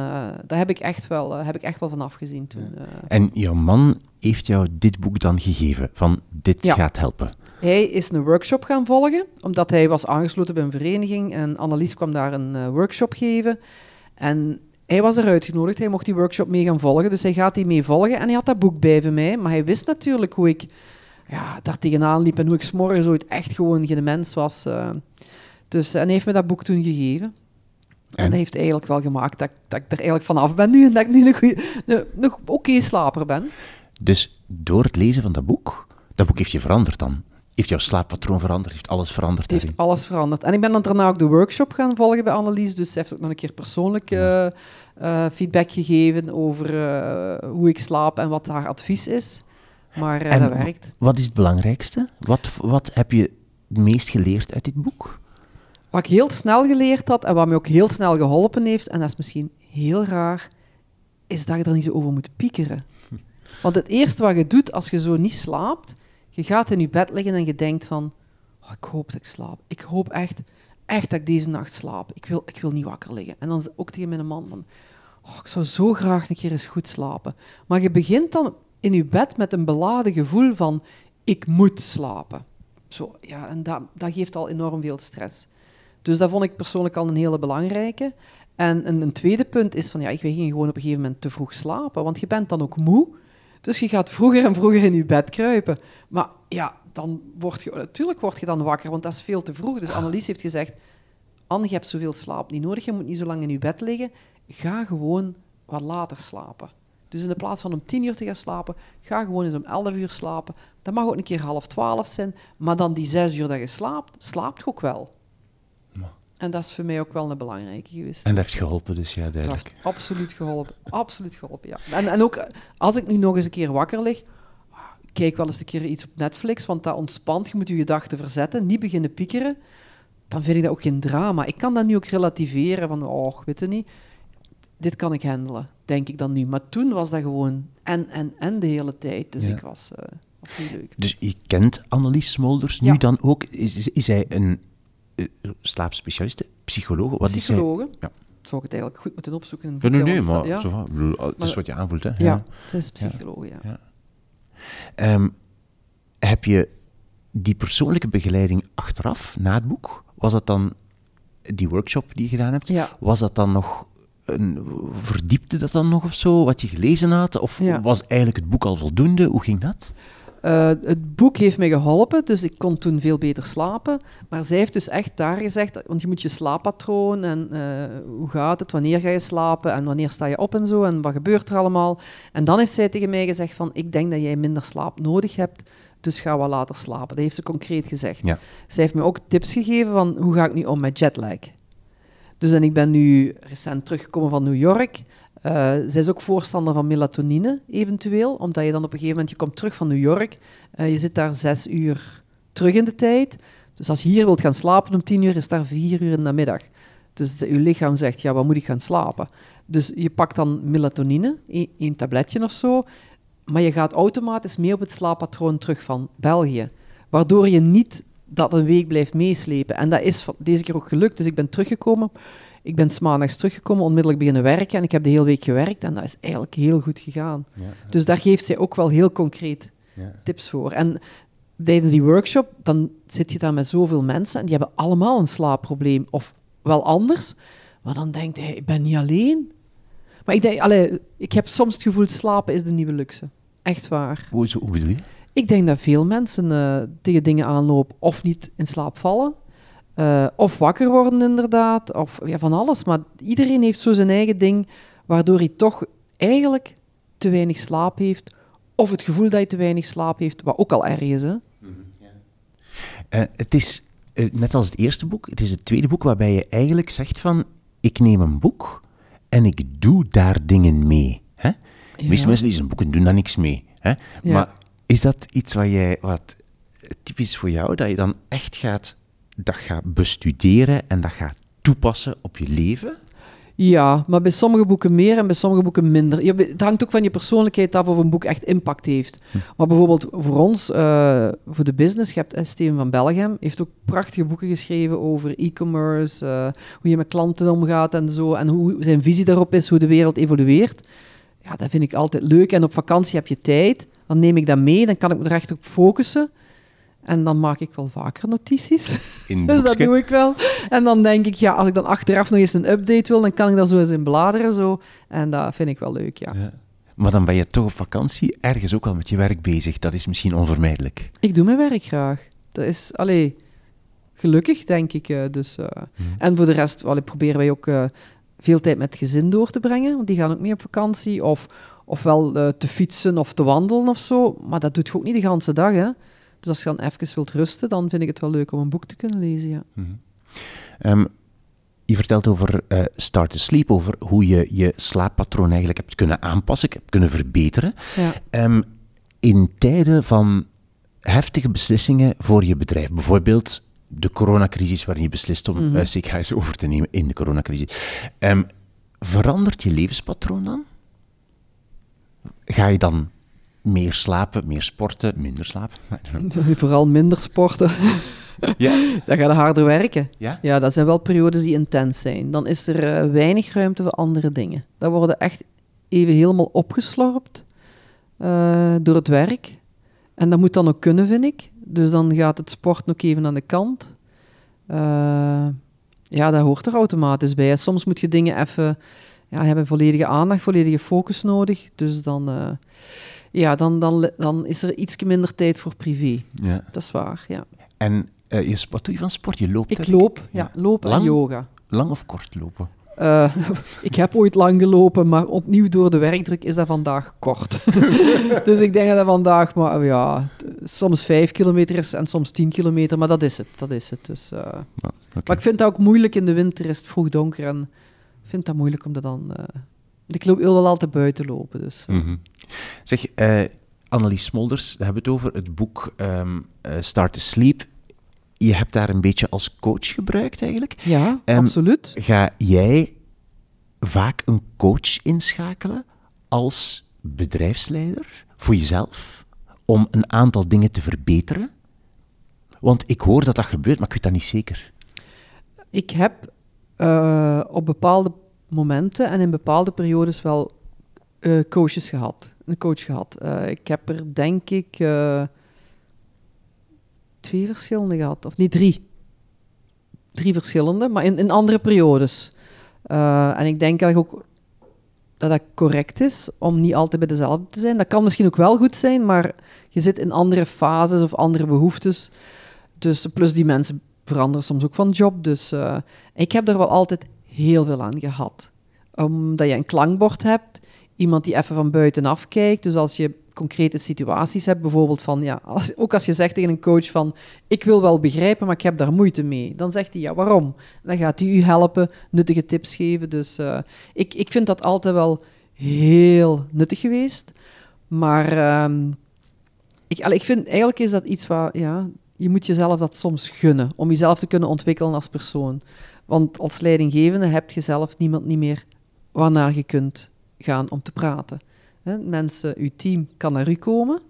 daar heb ik echt wel, uh, heb ik echt wel van afgezien toen. Uh. En jouw man heeft jou dit boek dan gegeven, van dit ja. gaat helpen? Hij is een workshop gaan volgen, omdat hij was aangesloten bij een vereniging. En Annelies kwam daar een workshop geven. En hij was eruit genodigd, hij mocht die workshop mee gaan volgen, dus hij gaat die mee volgen. En hij had dat boek bij van mij, maar hij wist natuurlijk hoe ik ja, daar tegenaan liep en hoe ik s'morgens ooit echt gewoon geen mens was. Uh. Dus, en hij heeft me dat boek toen gegeven. En, en dat heeft eigenlijk wel gemaakt dat, dat ik er eigenlijk vanaf ben nu en dat ik nu een, goeie, een, een oké slaper ben. Dus door het lezen van dat boek, dat boek heeft je veranderd dan? Heeft jouw slaappatroon veranderd? Heeft alles veranderd? Heeft alles veranderd. En ik ben dan daarna ook de workshop gaan volgen bij Annelies. Dus ze heeft ook nog een keer persoonlijk uh, uh, feedback gegeven over uh, hoe ik slaap en wat haar advies is. Maar en dat werkt. Wat is het belangrijkste? Wat, wat heb je het meest geleerd uit dit boek? Wat ik heel snel geleerd had en wat me ook heel snel geholpen heeft, en dat is misschien heel raar, is dat je er niet zo over moet piekeren. Want het eerste wat je doet als je zo niet slaapt, je gaat in je bed liggen en je denkt van, oh, ik hoop dat ik slaap. Ik hoop echt, echt dat ik deze nacht slaap. Ik wil, ik wil niet wakker liggen. En dan ook tegen mijn man oh, ik zou zo graag een keer eens goed slapen. Maar je begint dan in je bed met een beladen gevoel van, ik moet slapen. Zo, ja, en dat, dat geeft al enorm veel stress. Dus dat vond ik persoonlijk al een hele belangrijke. En een, een tweede punt is van, ja, ik ging gewoon op een gegeven moment te vroeg slapen, want je bent dan ook moe. Dus je gaat vroeger en vroeger in je bed kruipen. Maar ja, dan word je, natuurlijk word je dan wakker, want dat is veel te vroeg. Dus Annelies heeft gezegd, Anne, je hebt zoveel slaap niet nodig, je moet niet zo lang in je bed liggen. Ga gewoon wat later slapen. Dus in de plaats van om tien uur te gaan slapen, ga gewoon eens om elf uur slapen. Dat mag ook een keer half twaalf zijn, maar dan die zes uur dat je slaapt, slaapt je ook wel. En dat is voor mij ook wel een belangrijke geweest. En dat heeft geholpen, dus ja, duidelijk. Absoluut geholpen. absoluut geholpen, ja. En, en ook als ik nu nog eens een keer wakker lig, kijk wel eens een keer iets op Netflix, want dat ontspant. Je moet je gedachten verzetten, niet beginnen piekeren. Dan vind ik dat ook geen drama. Ik kan dat nu ook relativeren van, oh, weet je niet. Dit kan ik handelen, denk ik dan nu. Maar toen was dat gewoon en, en, en de hele tijd. Dus ik was, uh, was niet leuk. Dus je kent Annelies Smolders nu ja. dan ook. Is, is, is hij een uh, slaapspecialiste, psycholoog? Wat. Is hij? Ja. Zou ik het eigenlijk goed moeten opzoeken? Nee, nee, nee, maar ja. zo, het is wat je aanvoelt. Hè? Ja, ja. het is psycholoog, ja. ja. Um, heb je die persoonlijke begeleiding achteraf, na het boek, was dat dan die workshop die je gedaan hebt, ja. was dat dan nog een, verdiepte dat dan nog of zo, wat je gelezen had? Of was eigenlijk het boek al voldoende? Hoe ging dat? Uh, het boek heeft mij geholpen, dus ik kon toen veel beter slapen. Maar zij heeft dus echt daar gezegd, want je moet je slaappatroon en uh, hoe gaat het, wanneer ga je slapen en wanneer sta je op en zo en wat gebeurt er allemaal. En dan heeft zij tegen mij gezegd van, ik denk dat jij minder slaap nodig hebt, dus ga wat later slapen. Dat heeft ze concreet gezegd. Ja. Zij heeft me ook tips gegeven van, hoe ga ik nu om met jetlag? Dus en ik ben nu recent teruggekomen van New York. Uh, zij is ook voorstander van melatonine, eventueel, omdat je dan op een gegeven moment, je komt terug van New York, uh, je zit daar zes uur terug in de tijd. Dus als je hier wilt gaan slapen om tien uur, is daar vier uur in de middag. Dus je lichaam zegt, ja, wat moet ik gaan slapen? Dus je pakt dan melatonine, één tabletje of zo, maar je gaat automatisch mee op het slaappatroon terug van België. Waardoor je niet dat een week blijft meeslepen. En dat is deze keer ook gelukt. Dus ik ben teruggekomen. Ik ben maandags teruggekomen, onmiddellijk beginnen werken. En ik heb de hele week gewerkt. En dat is eigenlijk heel goed gegaan. Ja, ja. Dus daar geeft zij ook wel heel concreet Ja. tips voor. En tijdens die workshop, dan zit je daar met zoveel mensen. En die hebben allemaal een slaapprobleem. Of wel anders. Maar dan denk je, hey, ik ben niet alleen. Maar ik, denk, allee, ik heb soms het gevoel, slapen is de nieuwe luxe. Echt waar. Hoe, hoe bedoel je? Ik denk dat veel mensen uh, tegen dingen aanlopen of niet in slaap vallen, uh, of wakker worden inderdaad, of ja, van alles. Maar iedereen heeft zo zijn eigen ding, waardoor hij toch eigenlijk te weinig slaap heeft, of het gevoel dat hij te weinig slaap heeft, wat ook al erg is. Hè? Mm ja. het is net als het eerste boek, het is het tweede boek waarbij je eigenlijk zegt van, ik neem een boek en ik doe daar dingen mee. Hè? De meeste mensen lezen boeken doen daar niks mee. Hè? Maar is dat iets wat, jij, wat typisch is voor jou, dat je dan echt gaat, dat gaat bestuderen en dat gaat toepassen op je leven? Ja, maar bij sommige boeken meer en bij sommige boeken minder. het hangt ook van je persoonlijkheid af of een boek echt impact heeft. Hm. Maar bijvoorbeeld voor ons, uh, voor de business, je hebt uh, Steven van Belgem, heeft ook prachtige boeken geschreven over e-commerce, uh, hoe je met klanten omgaat en zo, en hoe zijn visie daarop is, hoe de wereld evolueert. Ja, dat vind ik altijd leuk. En op vakantie heb je tijd, dan neem ik dat mee, dan kan ik me er echt op focussen. En dan maak ik wel vaker notities. In dus dat doe ik wel. En dan denk ik, ja, als ik dan achteraf nog eens een update wil, dan kan ik daar zo eens in bladeren. Zo. En dat vind ik wel leuk, ja. ja. Maar dan ben je toch op vakantie ergens ook wel met je werk bezig. Dat is misschien onvermijdelijk. Ik doe mijn werk graag. Dat is, allee, gelukkig, denk ik. Eh, dus, uh, En voor de rest allee, proberen wij ook uh, veel tijd met het gezin door te brengen. Want die gaan ook mee op vakantie. Of, ofwel te fietsen of te wandelen of zo. Maar dat doet je ook niet de hele dag, hè. Dus als je dan even wilt rusten, dan vind ik het wel leuk om een boek te kunnen lezen, ja. Mhm. Ehm, je vertelt over uh, Start to Sleep, over hoe je je slaappatroon eigenlijk hebt kunnen aanpassen, hebt kunnen verbeteren. Ja. Ehm, in tijden van heftige beslissingen voor je bedrijf, bijvoorbeeld de coronacrisis waarin je beslist om mm -hmm. over te nemen in de coronacrisis, um, verandert je levenspatroon dan? Ga je dan meer slapen, meer sporten, minder slapen. Vooral minder sporten. Ja? Dan ga je harder werken. Ja? ja, dat zijn wel periodes die intens zijn. Dan is er uh, weinig ruimte voor andere dingen. Dan worden echt even helemaal opgeslorpt uh, door het werk. En dat moet dan ook kunnen, vind ik. Dus dan gaat het sport ook even aan de kant. Uh, ja, dat hoort er automatisch bij. Soms moet je dingen even ja, hebben volledige aandacht, volledige focus nodig. Dus dan ja, dan, dan, dan is er iets minder tijd voor privé. Ja. Dat is waar, ja. En uh, je, wat doe je van sport? Je loopt? Ik loop, ja. Lopen lang, en yoga. Lang of kort lopen? Uh, ik heb ooit lang gelopen, maar opnieuw door de werkdruk is dat vandaag kort. dus ik denk dat dat vandaag, maar ja, soms vijf kilometer is en soms tien kilometer, maar dat is het. Dat is het. Dus, uh, Maar ik vind het ook moeilijk in de winter, is het vroeg donker en ik vind dat moeilijk om dat dan... ik loop, wil wel altijd buiten lopen, dus... Mm Zeg, uh, Annelies Smolders, we hebben het over het boek um, Start to Sleep. Je hebt daar een beetje als coach gebruikt eigenlijk. Ja, um, absoluut. Ga jij vaak een coach inschakelen als bedrijfsleider voor jezelf om een aantal dingen te verbeteren? Want ik hoor dat dat gebeurt, maar ik weet dat niet zeker. Ik heb uh, op bepaalde momenten en in bepaalde periodes wel uh, coaches gehad. Een coach gehad. Uh, ik heb er denk ik uh, twee verschillende gehad. Of niet drie. Drie verschillende, maar in, in andere periodes. en ik denk eigenlijk ook dat dat correct is om niet altijd bij dezelfde te zijn. Dat kan misschien ook wel goed zijn, maar je zit in andere fases of andere behoeftes. Dus plus die mensen veranderen soms ook van job. Dus ik heb er wel altijd heel veel aan gehad. Omdat je een klankbord hebt iemand die even van buitenaf kijkt. Dus als je concrete situaties hebt, bijvoorbeeld van, ja, als, ook als je zegt tegen een coach van, ik wil wel begrijpen, maar ik heb daar moeite mee. Dan zegt hij, ja, waarom? Dan gaat hij u helpen, nuttige tips geven. Dus uh, ik, ik vind dat altijd wel heel nuttig geweest. Maar um, ik, ik vind, eigenlijk is dat iets waar, ja, je moet jezelf dat soms gunnen, om jezelf te kunnen ontwikkelen als persoon. Want als leidinggevende heb je zelf niemand niet meer waarnaar je kunt gaan om te praten. Mensen, uw team kan naar u komen,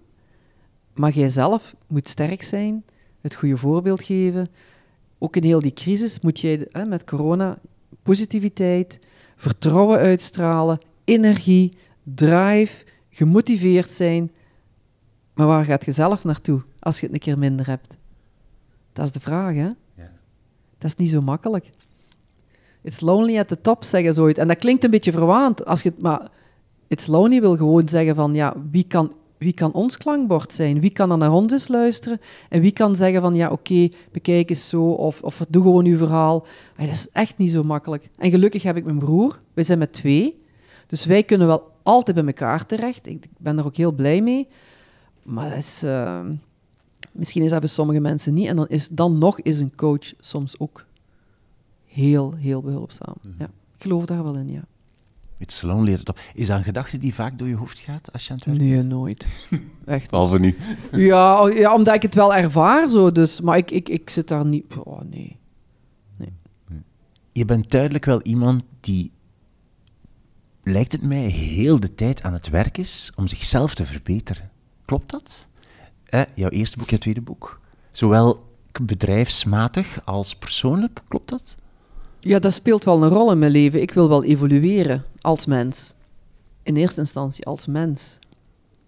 maar jij zelf moet sterk zijn, het goede voorbeeld geven. Ook in heel die crisis moet jij met corona positiviteit, vertrouwen uitstralen, energie, drive, gemotiveerd zijn. Maar waar gaat je zelf naartoe als je het een keer minder hebt? Dat is de vraag, hè? Ja. Dat is niet zo makkelijk. It's lonely at the top, zeggen ze ooit. En dat klinkt een beetje verwaand. Als je het, maar it's lonely wil gewoon zeggen van, ja, wie kan wie kan ons klankbord zijn? Wie kan er naar ons eens luisteren? En wie kan zeggen van, ja, oké, bekijk eens zo, of, of doe gewoon uw verhaal. dat is echt niet zo makkelijk. En gelukkig heb ik mijn broer. Wij zijn met twee. Dus wij kunnen wel altijd bij elkaar terecht. Ik ben daar ook heel blij mee. Maar dat is, uh, misschien is dat bij sommige mensen niet. En dan, is, dan nog is een coach soms ook heel, heel behulpzaam. Mhm. Ja, ik geloof daar wel in, ja. It's lonely. Is dat een gedachte die vaak door je hoofd gaat als je aan het werken Nee, nooit. Echt. Behalve nu. Ja, ja, omdat ik het wel ervaar zo. Dus, maar ik, ik, ik zit daar niet... Oh, nee. nee. Je bent duidelijk wel iemand die, lijkt het mij, heel de tijd aan het werk is om zichzelf te verbeteren. Klopt dat? Eh, jouw eerste boek, jouw tweede boek. Zowel bedrijfsmatig als persoonlijk, klopt dat? Ja, dat speelt wel een rol in mijn leven. Ik wil wel evolueren als mens. In eerste instantie als mens.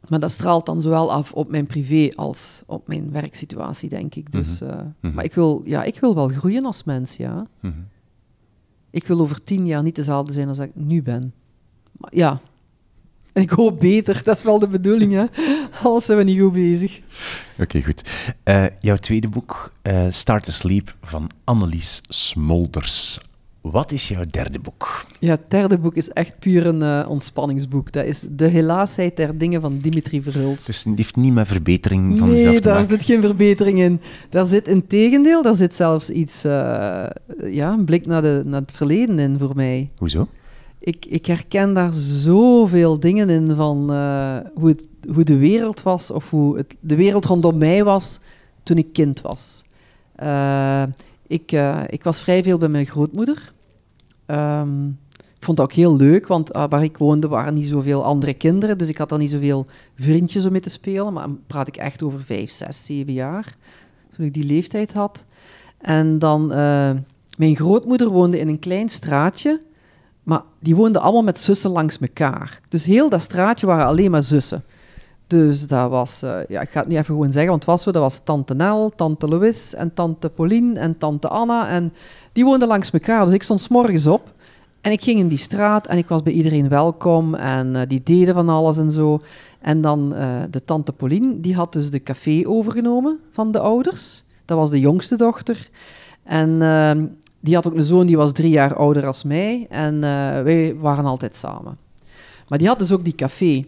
Maar dat straalt dan zowel af op mijn privé als op mijn werksituatie, denk ik. Dus, mhm. Eh, mhm. Maar ik wil, ja, ik wil wel groeien als mens, ja. Mhm. Ik wil over tien jaar niet dezelfde zijn als ik nu ben. Maar ja, en ik hoop beter, dat is wel de bedoeling, hè. Alles zijn we niet goed bezig. Oké, goed. Uh, jouw tweede boek, uh, Start to Sleep, van Annelies Smolders. Wat is jouw derde boek? Ja, het derde boek is echt puur een uh, ontspanningsboek. Dat is De Helaasheid der Dingen van Dimitri Verhulst. Dus het heeft niet met verbetering van nee, te daar zit geen verbetering in. Daar zit in tegendeel, daar zit zelfs iets, uh, ja, een blik naar, de, naar het verleden in voor mij. Hoezo? Ik, ik herken daar zoveel dingen in van uh, hoe, het, hoe de wereld was, of hoe het, de wereld rondom mij was toen ik kind was. Ik, uh, ik was vrij veel bij mijn grootmoeder. Um, ik vond dat ook heel leuk, want uh, waar ik woonde waren niet zoveel andere kinderen, dus ik had dan niet zoveel vriendjes om mee te spelen. Maar dan praat ik echt over vijf, zes, zeven jaar, toen ik die leeftijd had. En dan, uh, mijn grootmoeder woonde in een klein straatje, maar die woonden allemaal met zussen langs elkaar. Dus heel dat straatje waren alleen maar zussen. Dus dat was, uh, ja, ik ga het nu even gewoon zeggen, want het was zo, dat was tante Nel, tante Louis en tante Pauline en tante Anna. En die woonden langs elkaar, dus ik stond s morgens op en ik ging in die straat en ik was bij iedereen welkom en uh, die deden van alles en zo. En dan uh, de tante Pauline, die had dus de café overgenomen van de ouders. Dat was de jongste dochter. En ehm, die had ook een zoon die was drie jaar ouder als mij en wij waren altijd samen. Maar die had dus ook die café.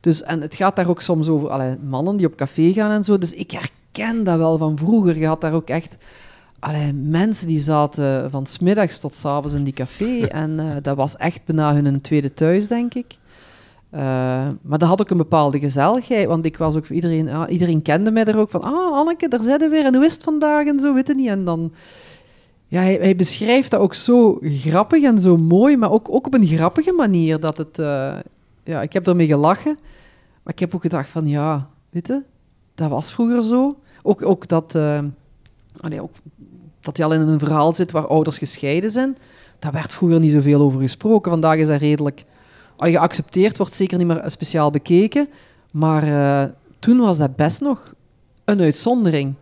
Dus, en het gaat daar ook soms over allee, mannen die op café gaan en zo. Dus ik herken dat wel van vroeger. Je had daar ook echt allee, mensen die zaten van smiddags tot s avonds in die café. En uh, dat was echt bijna hun tweede thuis, denk ik. Uh, maar dat had ook een bepaalde gezelligheid, want ik was ook iedereen, ah, iedereen kende mij er ook van, ah Anneke, daar zijn we weer, en hoe is het vandaag, en zo, weet je niet. En dan, ja, hij, hij, beschrijft dat ook zo grappig en zo mooi, maar ook, ook op een grappige manier, dat het, uh, ja, ik heb ermee gelachen. Maar ik heb ook gedacht van, ja, weet dat was vroeger zo. Ook, ook dat, uh, ook dat hij al in een verhaal zit waar ouders gescheiden zijn. Daar werd vroeger niet zoveel over gesproken. Vandaag is dat redelijk al geaccepteerd, wordt zeker niet meer speciaal bekeken. Maar uh, toen was dat best nog een uitzondering.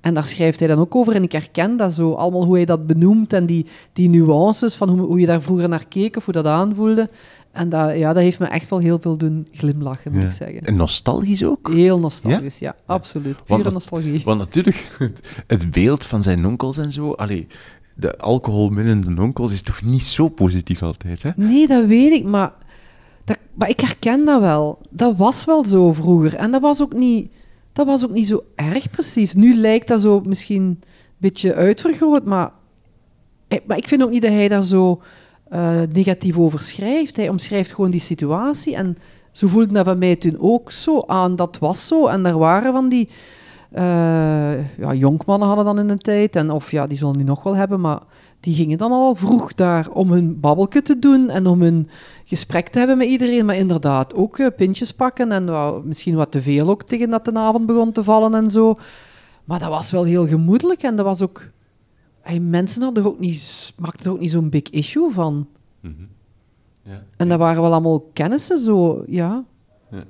En daar schrijft hij dan ook over. En ik herken dat zo, allemaal hoe hij dat benoemt en die, die nuances van hoe, hoe je daar vroeger naar keek of hoe dat aanvoelde. En dat, ja, dat heeft me echt wel heel veel doen glimlachen, moet ik zeggen. En nostalgisch ook? Heel nostalgisch, ja, absoluut. Pure want, nostalgie. Want natuurlijk, het beeld van zijn onkels en zo, allee, de alcoholminnende onkels is toch niet zo positief altijd, hè? Nee, dat weet ik, maar, dat, maar ik herken dat wel. Dat was wel zo vroeger. En dat was ook niet, dat was ook niet zo erg precies. Nu lijkt dat zo misschien een beetje uitvergroot, maar, eh, maar ik vind ook niet dat hij daar zo uh, negatief over schrijft. Hij omschrijft gewoon die situatie. En zo voelde dat van mij toen ook zo aan. Dat was zo. En er waren van die... Uh, ja, jonkmannen hadden dan in de tijd. En, of ja, die zullen nu nog wel hebben, maar die gingen dan al vroeg daar om hun babbelke te doen en om hun gesprek te hebben met iedereen. Maar inderdaad, ook uh, pintjes pakken en misschien wat te veel ook tegen dat de avond begon te vallen en zo. Maar dat was wel heel gemoedelijk en dat was ook hey, mensen hadden ook niet, maakten er ook niet zo'n big issue van. Mm -hmm. ja. En dat waren wel allemaal kennissen, zo, ja. Ja.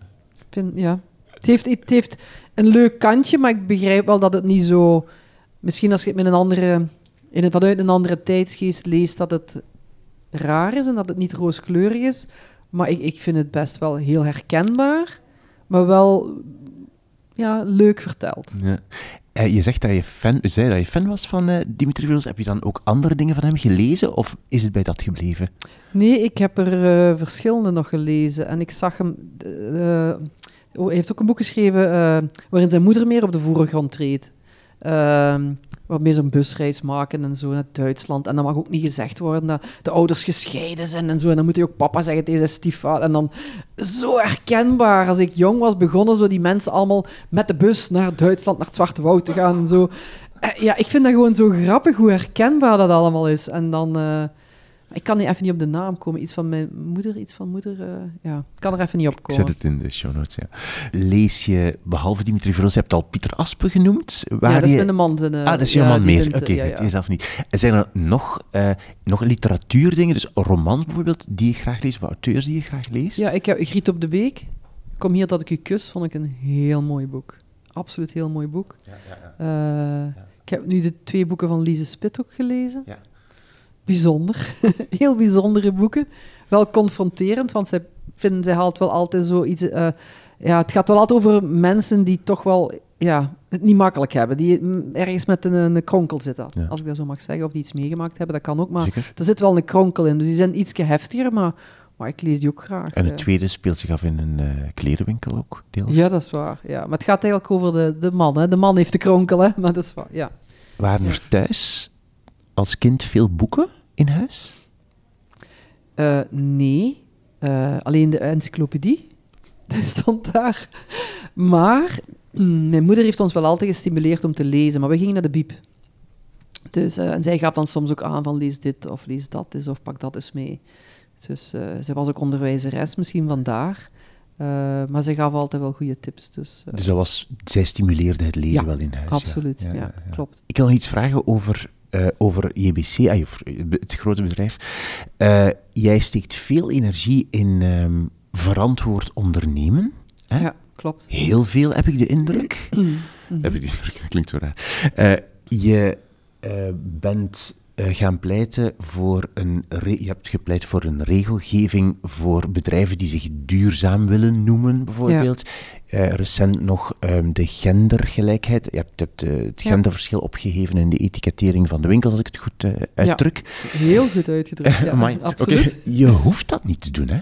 Vind, ja. Het, heeft, het heeft een leuk kantje, maar ik begrijp wel dat het niet zo... Misschien als je het met een andere, in het, vanuit een andere tijdsgeest leest, dat het raar is en dat het niet rooskleurig is. Maar ik, ik vind het best wel heel herkenbaar. maar wel ja, leuk verteld. Ja. Eh, je zegt dat je fan, zei dat je fan was van eh, Dimitri Veronis. Heb je dan ook andere dingen van hem gelezen of is het bij dat gebleven? Nee, ik heb er eh, verschillende nog gelezen. En ik zag hem... oh, hij heeft ook een boek geschreven waarin zijn moeder meer op de voorgrond treedt. Waarmee ze een busreis maken en zo naar Duitsland. En dan mag ook niet gezegd worden dat de ouders gescheiden zijn en zo. En dan moet hij ook papa zeggen tegen zijn stiefvader. En dan zo herkenbaar. Als ik jong was, begonnen zo die mensen allemaal met de bus naar Duitsland, naar het Zwarte Woud te gaan en zo. Eh, Ja, ik vind dat gewoon zo grappig hoe herkenbaar dat allemaal is. En dan... eh, ik kan even niet op de naam komen. Iets van mijn moeder, iets van moeder. eh, ja, ik kan er even niet op Ik komen. zet het in de show notes, ja. Lees je, behalve Dimitri Veronis, je hebt al Pieter Aspe genoemd. Waar ja, dat is je... mijn man. Zijn, eh, Ah, dat is jouw ja, man meer. Oké, ja, het ja. is zelf niet. En zijn er nog, eh, nog literatuurdingen, dus romans bijvoorbeeld, die je graag leest, of auteurs die je graag leest? Ja, ik heb Griet op de Beek. Kom hier dat ik u kus, vond ik een heel mooi boek. Absoluut heel mooi boek. Eh, Ik heb nu de twee boeken van Lise Spit ook gelezen. Ja. Bijzonder. heel bijzondere boeken. Wel confronterend, want zij vinden, zij haalt wel altijd zoiets... eh ja, het gaat wel altijd over mensen die toch wel ja, het niet makkelijk hebben. Die ergens met een, een kronkel zitten, Ja. als ik dat zo mag zeggen. Of die iets meegemaakt hebben, dat kan ook. Maar Zeker. er zit wel een kronkel in. Dus die zijn iets heftiger, maar, maar ik lees die ook graag. En het ja. tweede speelt zich af in een eh, klerenwinkel ook, deels. Ja, dat is waar. Ja. Maar het gaat eigenlijk over de, de man. Hè. De man heeft de kronkel, hè. maar dat is waar. Ja. Waren er thuis als kind veel boeken in huis? Eh, nee, Eh, alleen de encyclopedie. Dat stond daar. Maar mm, mijn moeder heeft ons wel altijd gestimuleerd om te lezen, maar we gingen naar de biep. Dus, eh, en zij gaf dan soms ook aan van lees dit of lees dat eens of pak dat eens mee. Dus eh, zij was ook onderwijzeres, misschien vandaar. Eh, maar zij gaf altijd wel goede tips. Dus, Dus dat was, zij stimuleerde het lezen Ja, wel in huis. ja. absoluut, ja, Ja, ja, ja. klopt. Ik wil nog iets vragen over, eh, over JBC, ah, over het grote bedrijf. Eh, jij steekt veel energie in ehm, verantwoord ondernemen. Hè? Ja, klopt. Heel veel, heb ik de indruk. Heb ik de indruk, dat klinkt zo raar. Eh, je eh, bent eh, gaan pleiten voor een... je hebt gepleit voor een regelgeving voor bedrijven die zich duurzaam willen noemen, bijvoorbeeld. Eh, recent nog ehm, de gendergelijkheid. Je hebt, hebt, eh, het Ja. genderverschil opgegeven in de etikettering van de winkels, als ik het goed eh, uitdruk. Heel goed uitgedrukt. Ja, Amai. Absoluut. Je hoeft dat niet te doen, hè?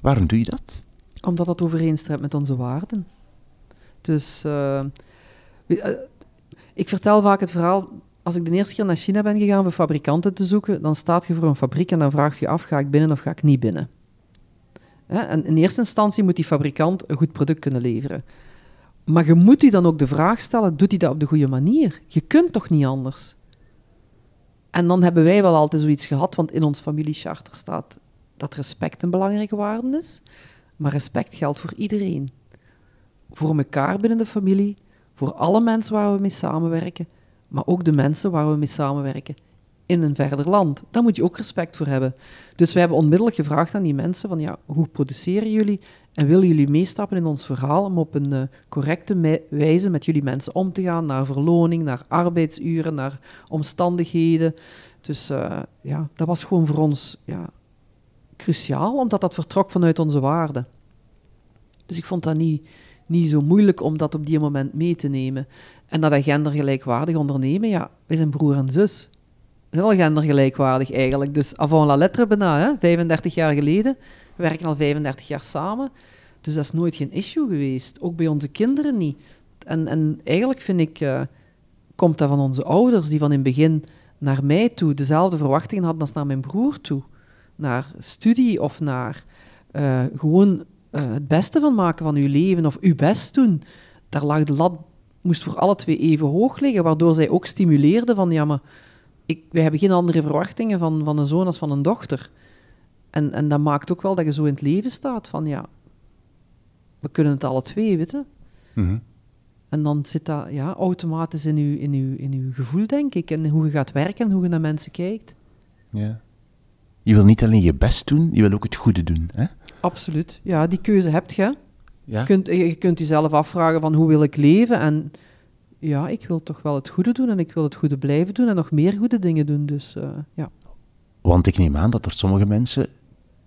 Waarom doe je dat? Omdat dat overeenstemt met onze waarden. Dus eh, eh, ik vertel vaak het verhaal. Als ik de eerste keer naar China ben gegaan voor fabrikanten te zoeken, dan staat je voor een fabriek en dan vraagt je af: ga ik binnen of ga ik niet binnen? Hè? En in eerste instantie moet die fabrikant een goed product kunnen leveren. Maar je moet je dan ook de vraag stellen: doet hij dat op de goede manier? Je kunt toch niet anders? En dan hebben wij wel altijd zoiets gehad, want in ons familiecharter staat dat respect een belangrijke waarde is. Maar respect geldt voor iedereen. Voor elkaar binnen de familie, voor alle mensen waar we mee samenwerken, maar ook de mensen waar we mee samenwerken in een verder land. Daar moet je ook respect voor hebben. Dus we hebben onmiddellijk gevraagd aan die mensen van ja, hoe produceren jullie en willen jullie meestappen in ons verhaal om op een eh, correcte wijze met jullie mensen om te gaan, naar verloning, naar arbeidsuren, naar omstandigheden. Dus eh, ja, dat was gewoon voor ons ja, cruciaal, omdat dat vertrok vanuit onze waarden. Dus ik vond dat niet, niet zo moeilijk om dat op die moment mee te nemen. En dat gendergelijkwaardig ondernemen, ja, wij zijn broer en zus. We zijn al gendergelijkwaardig eigenlijk. Dus avant la lettre bijna, hè, 35 jaar geleden. We werken al 35 jaar samen. Dus dat is nooit geen issue geweest. Ook bij onze kinderen niet. En, en eigenlijk vind ik, eh, komt dat van onze ouders, die van in het begin naar mij toe dezelfde verwachtingen hadden als naar mijn broer toe. Naar studie of naar eh, gewoon eh, het beste van maken van uw leven of uw best doen. Daar lag de lat, moest voor alle twee even hoog liggen, waardoor zij ook stimuleerden van, ja, maar ik, wij hebben geen andere verwachtingen van, van een zoon als van een dochter. En, en dat maakt ook wel dat je zo in het leven staat van, ja, we kunnen het alle twee, weten. Mhm. En dan zit dat ja, automatisch in uw, in, uw, in uw gevoel, denk ik. En hoe je gaat werken en hoe je naar mensen kijkt. Ja. Je wil niet alleen je best doen, je wil ook het goede doen. Hè? Absoluut. Ja, die keuze heb je. Ja? Je kunt, je kunt jezelf afvragen van hoe wil ik leven? En ja, ik wil toch wel het goede doen en ik wil het goede blijven doen en nog meer goede dingen doen. Dus eh, ja. Want ik neem aan dat er sommige mensen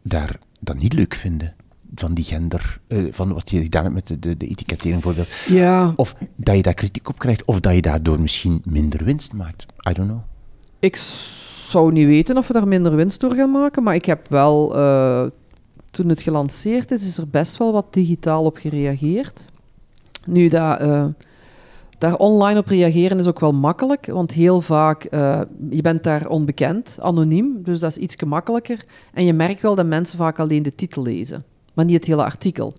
daar dat niet leuk vinden. van die gender, eh, van wat je gedaan hebt met de, de, de etikettering bijvoorbeeld. Ja, Of dat je daar kritiek op krijgt, of dat je daardoor misschien minder winst maakt. I don't know. ik zou niet weten of we daar minder winst door gaan maken, maar ik heb wel, eh, toen het gelanceerd is, is er best wel wat digitaal op gereageerd. Nu, dat, eh, daar online op reageren is ook wel makkelijk, want heel vaak, eh, je bent daar onbekend, anoniem, dus dat is iets gemakkelijker. En je merkt wel dat mensen vaak alleen de titel lezen, maar niet het hele artikel.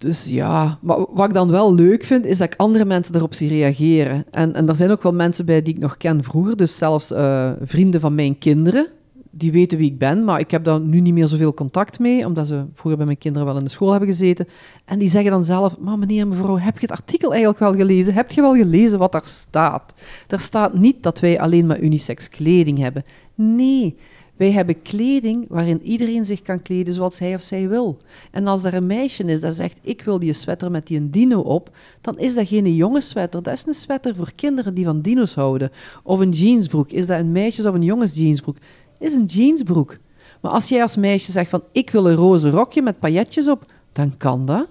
Dus ja, maar wat ik dan wel leuk vind, is dat ik andere mensen daarop zie reageren. En, en er zijn ook wel mensen bij die ik nog ken vroeger, dus zelfs eh, vrienden van mijn kinderen, die weten wie ik ben, maar ik heb daar nu niet meer zoveel contact mee, omdat ze vroeger bij mijn kinderen wel in de school hebben gezeten. En die zeggen dan zelf, maar meneer en mevrouw, heb je het artikel eigenlijk wel gelezen? Heb je wel gelezen wat daar staat? Er staat niet dat wij alleen maar unisex kleding hebben. Nee, wij hebben kleding waarin iedereen zich kan kleden zoals hij of zij wil. En als er een meisje is dat zegt, ik wil die sweater met die een dino op, dan is dat geen jonge sweater. Dat is een sweater voor kinderen die van dino's houden. Of een jeansbroek. Is dat een meisjes- of een jongens jeansbroek? Is een jeansbroek. Maar als jij als meisje zegt van, ik wil een roze rokje met pailletjes op, dan kan dat.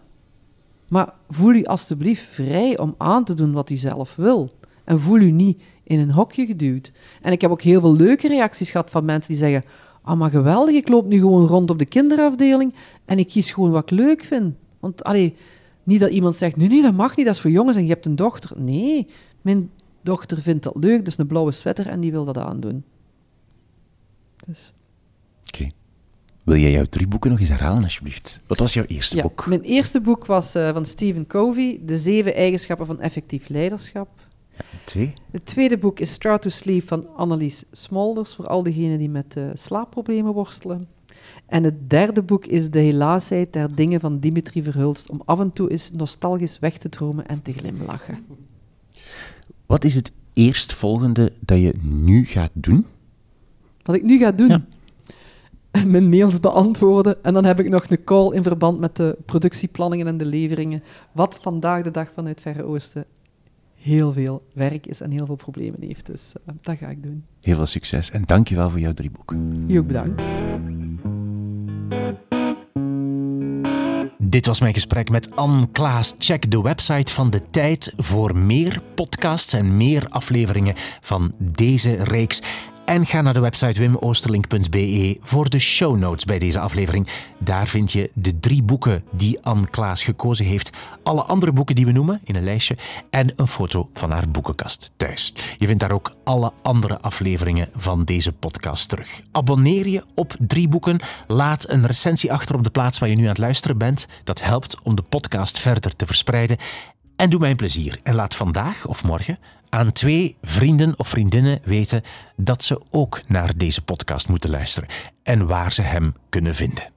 Maar voel u alstublieft vrij om aan te doen wat u zelf wil. En voel u niet in een hokje geduwd. En ik heb ook heel veel leuke reacties gehad van mensen die zeggen: Ah, maar geweldig, ik loop nu gewoon rond op de kinderafdeling en ik kies gewoon wat ik leuk vind. Want allee, niet dat iemand zegt: Nee, nee, dat mag niet, dat is voor jongens en je hebt een dochter. Nee, mijn dochter vindt dat leuk, dat is een blauwe sweater en die wil dat aandoen. Dus. Oké. Wil jij jouw drie boeken nog eens herhalen, alsjeblieft? Wat was jouw eerste Ja, boek? mijn eerste boek was eh, van Stephen Covey, De Zeven Eigenschappen van Effectief Leiderschap. Twee? Het tweede boek is Start to Sleep van Annelies Smolders, voor al diegenen die met eh, slaapproblemen worstelen. En het derde boek is De helaasheid der dingen van Dimitri Verhulst, om af en toe eens nostalgisch weg te dromen en te glimlachen. Wat is het eerstvolgende dat je nu gaat doen? Wat ik nu ga doen, Ja. mijn mails beantwoorden en dan heb ik nog een call in verband met de productieplanningen en de leveringen, wat vandaag de dag vanuit Verre Oosten heel veel werk is en heel veel problemen heeft. Dus eh, dat ga ik doen. Heel veel succes en dankjewel voor jouw drie boeken. U ook bedankt. Dit was mijn gesprek met Anne Klaas. Check de website van De Tijd voor meer podcasts en meer afleveringen van deze reeks. En ga naar de website wimoosterlink.be voor de show notes bij deze aflevering. Daar vind je de drie boeken die Anne Klaas gekozen heeft, alle andere boeken die we noemen in een lijstje en een foto van haar boekenkast thuis. Je vindt daar ook alle andere afleveringen van deze podcast terug. Abonneer je op drie boeken. Laat een recensie achter op de plaats waar je nu aan het luisteren bent. Dat helpt om de podcast verder te verspreiden. En doe mij een plezier en laat vandaag of morgen aan twee vrienden of vriendinnen weten dat ze ook naar deze podcast moeten luisteren en waar ze hem kunnen vinden.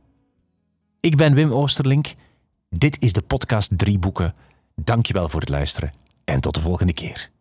Ik ben Wim Oosterlink. Dit is de podcast Drie Boeken. Dankjewel voor het luisteren en tot de volgende keer.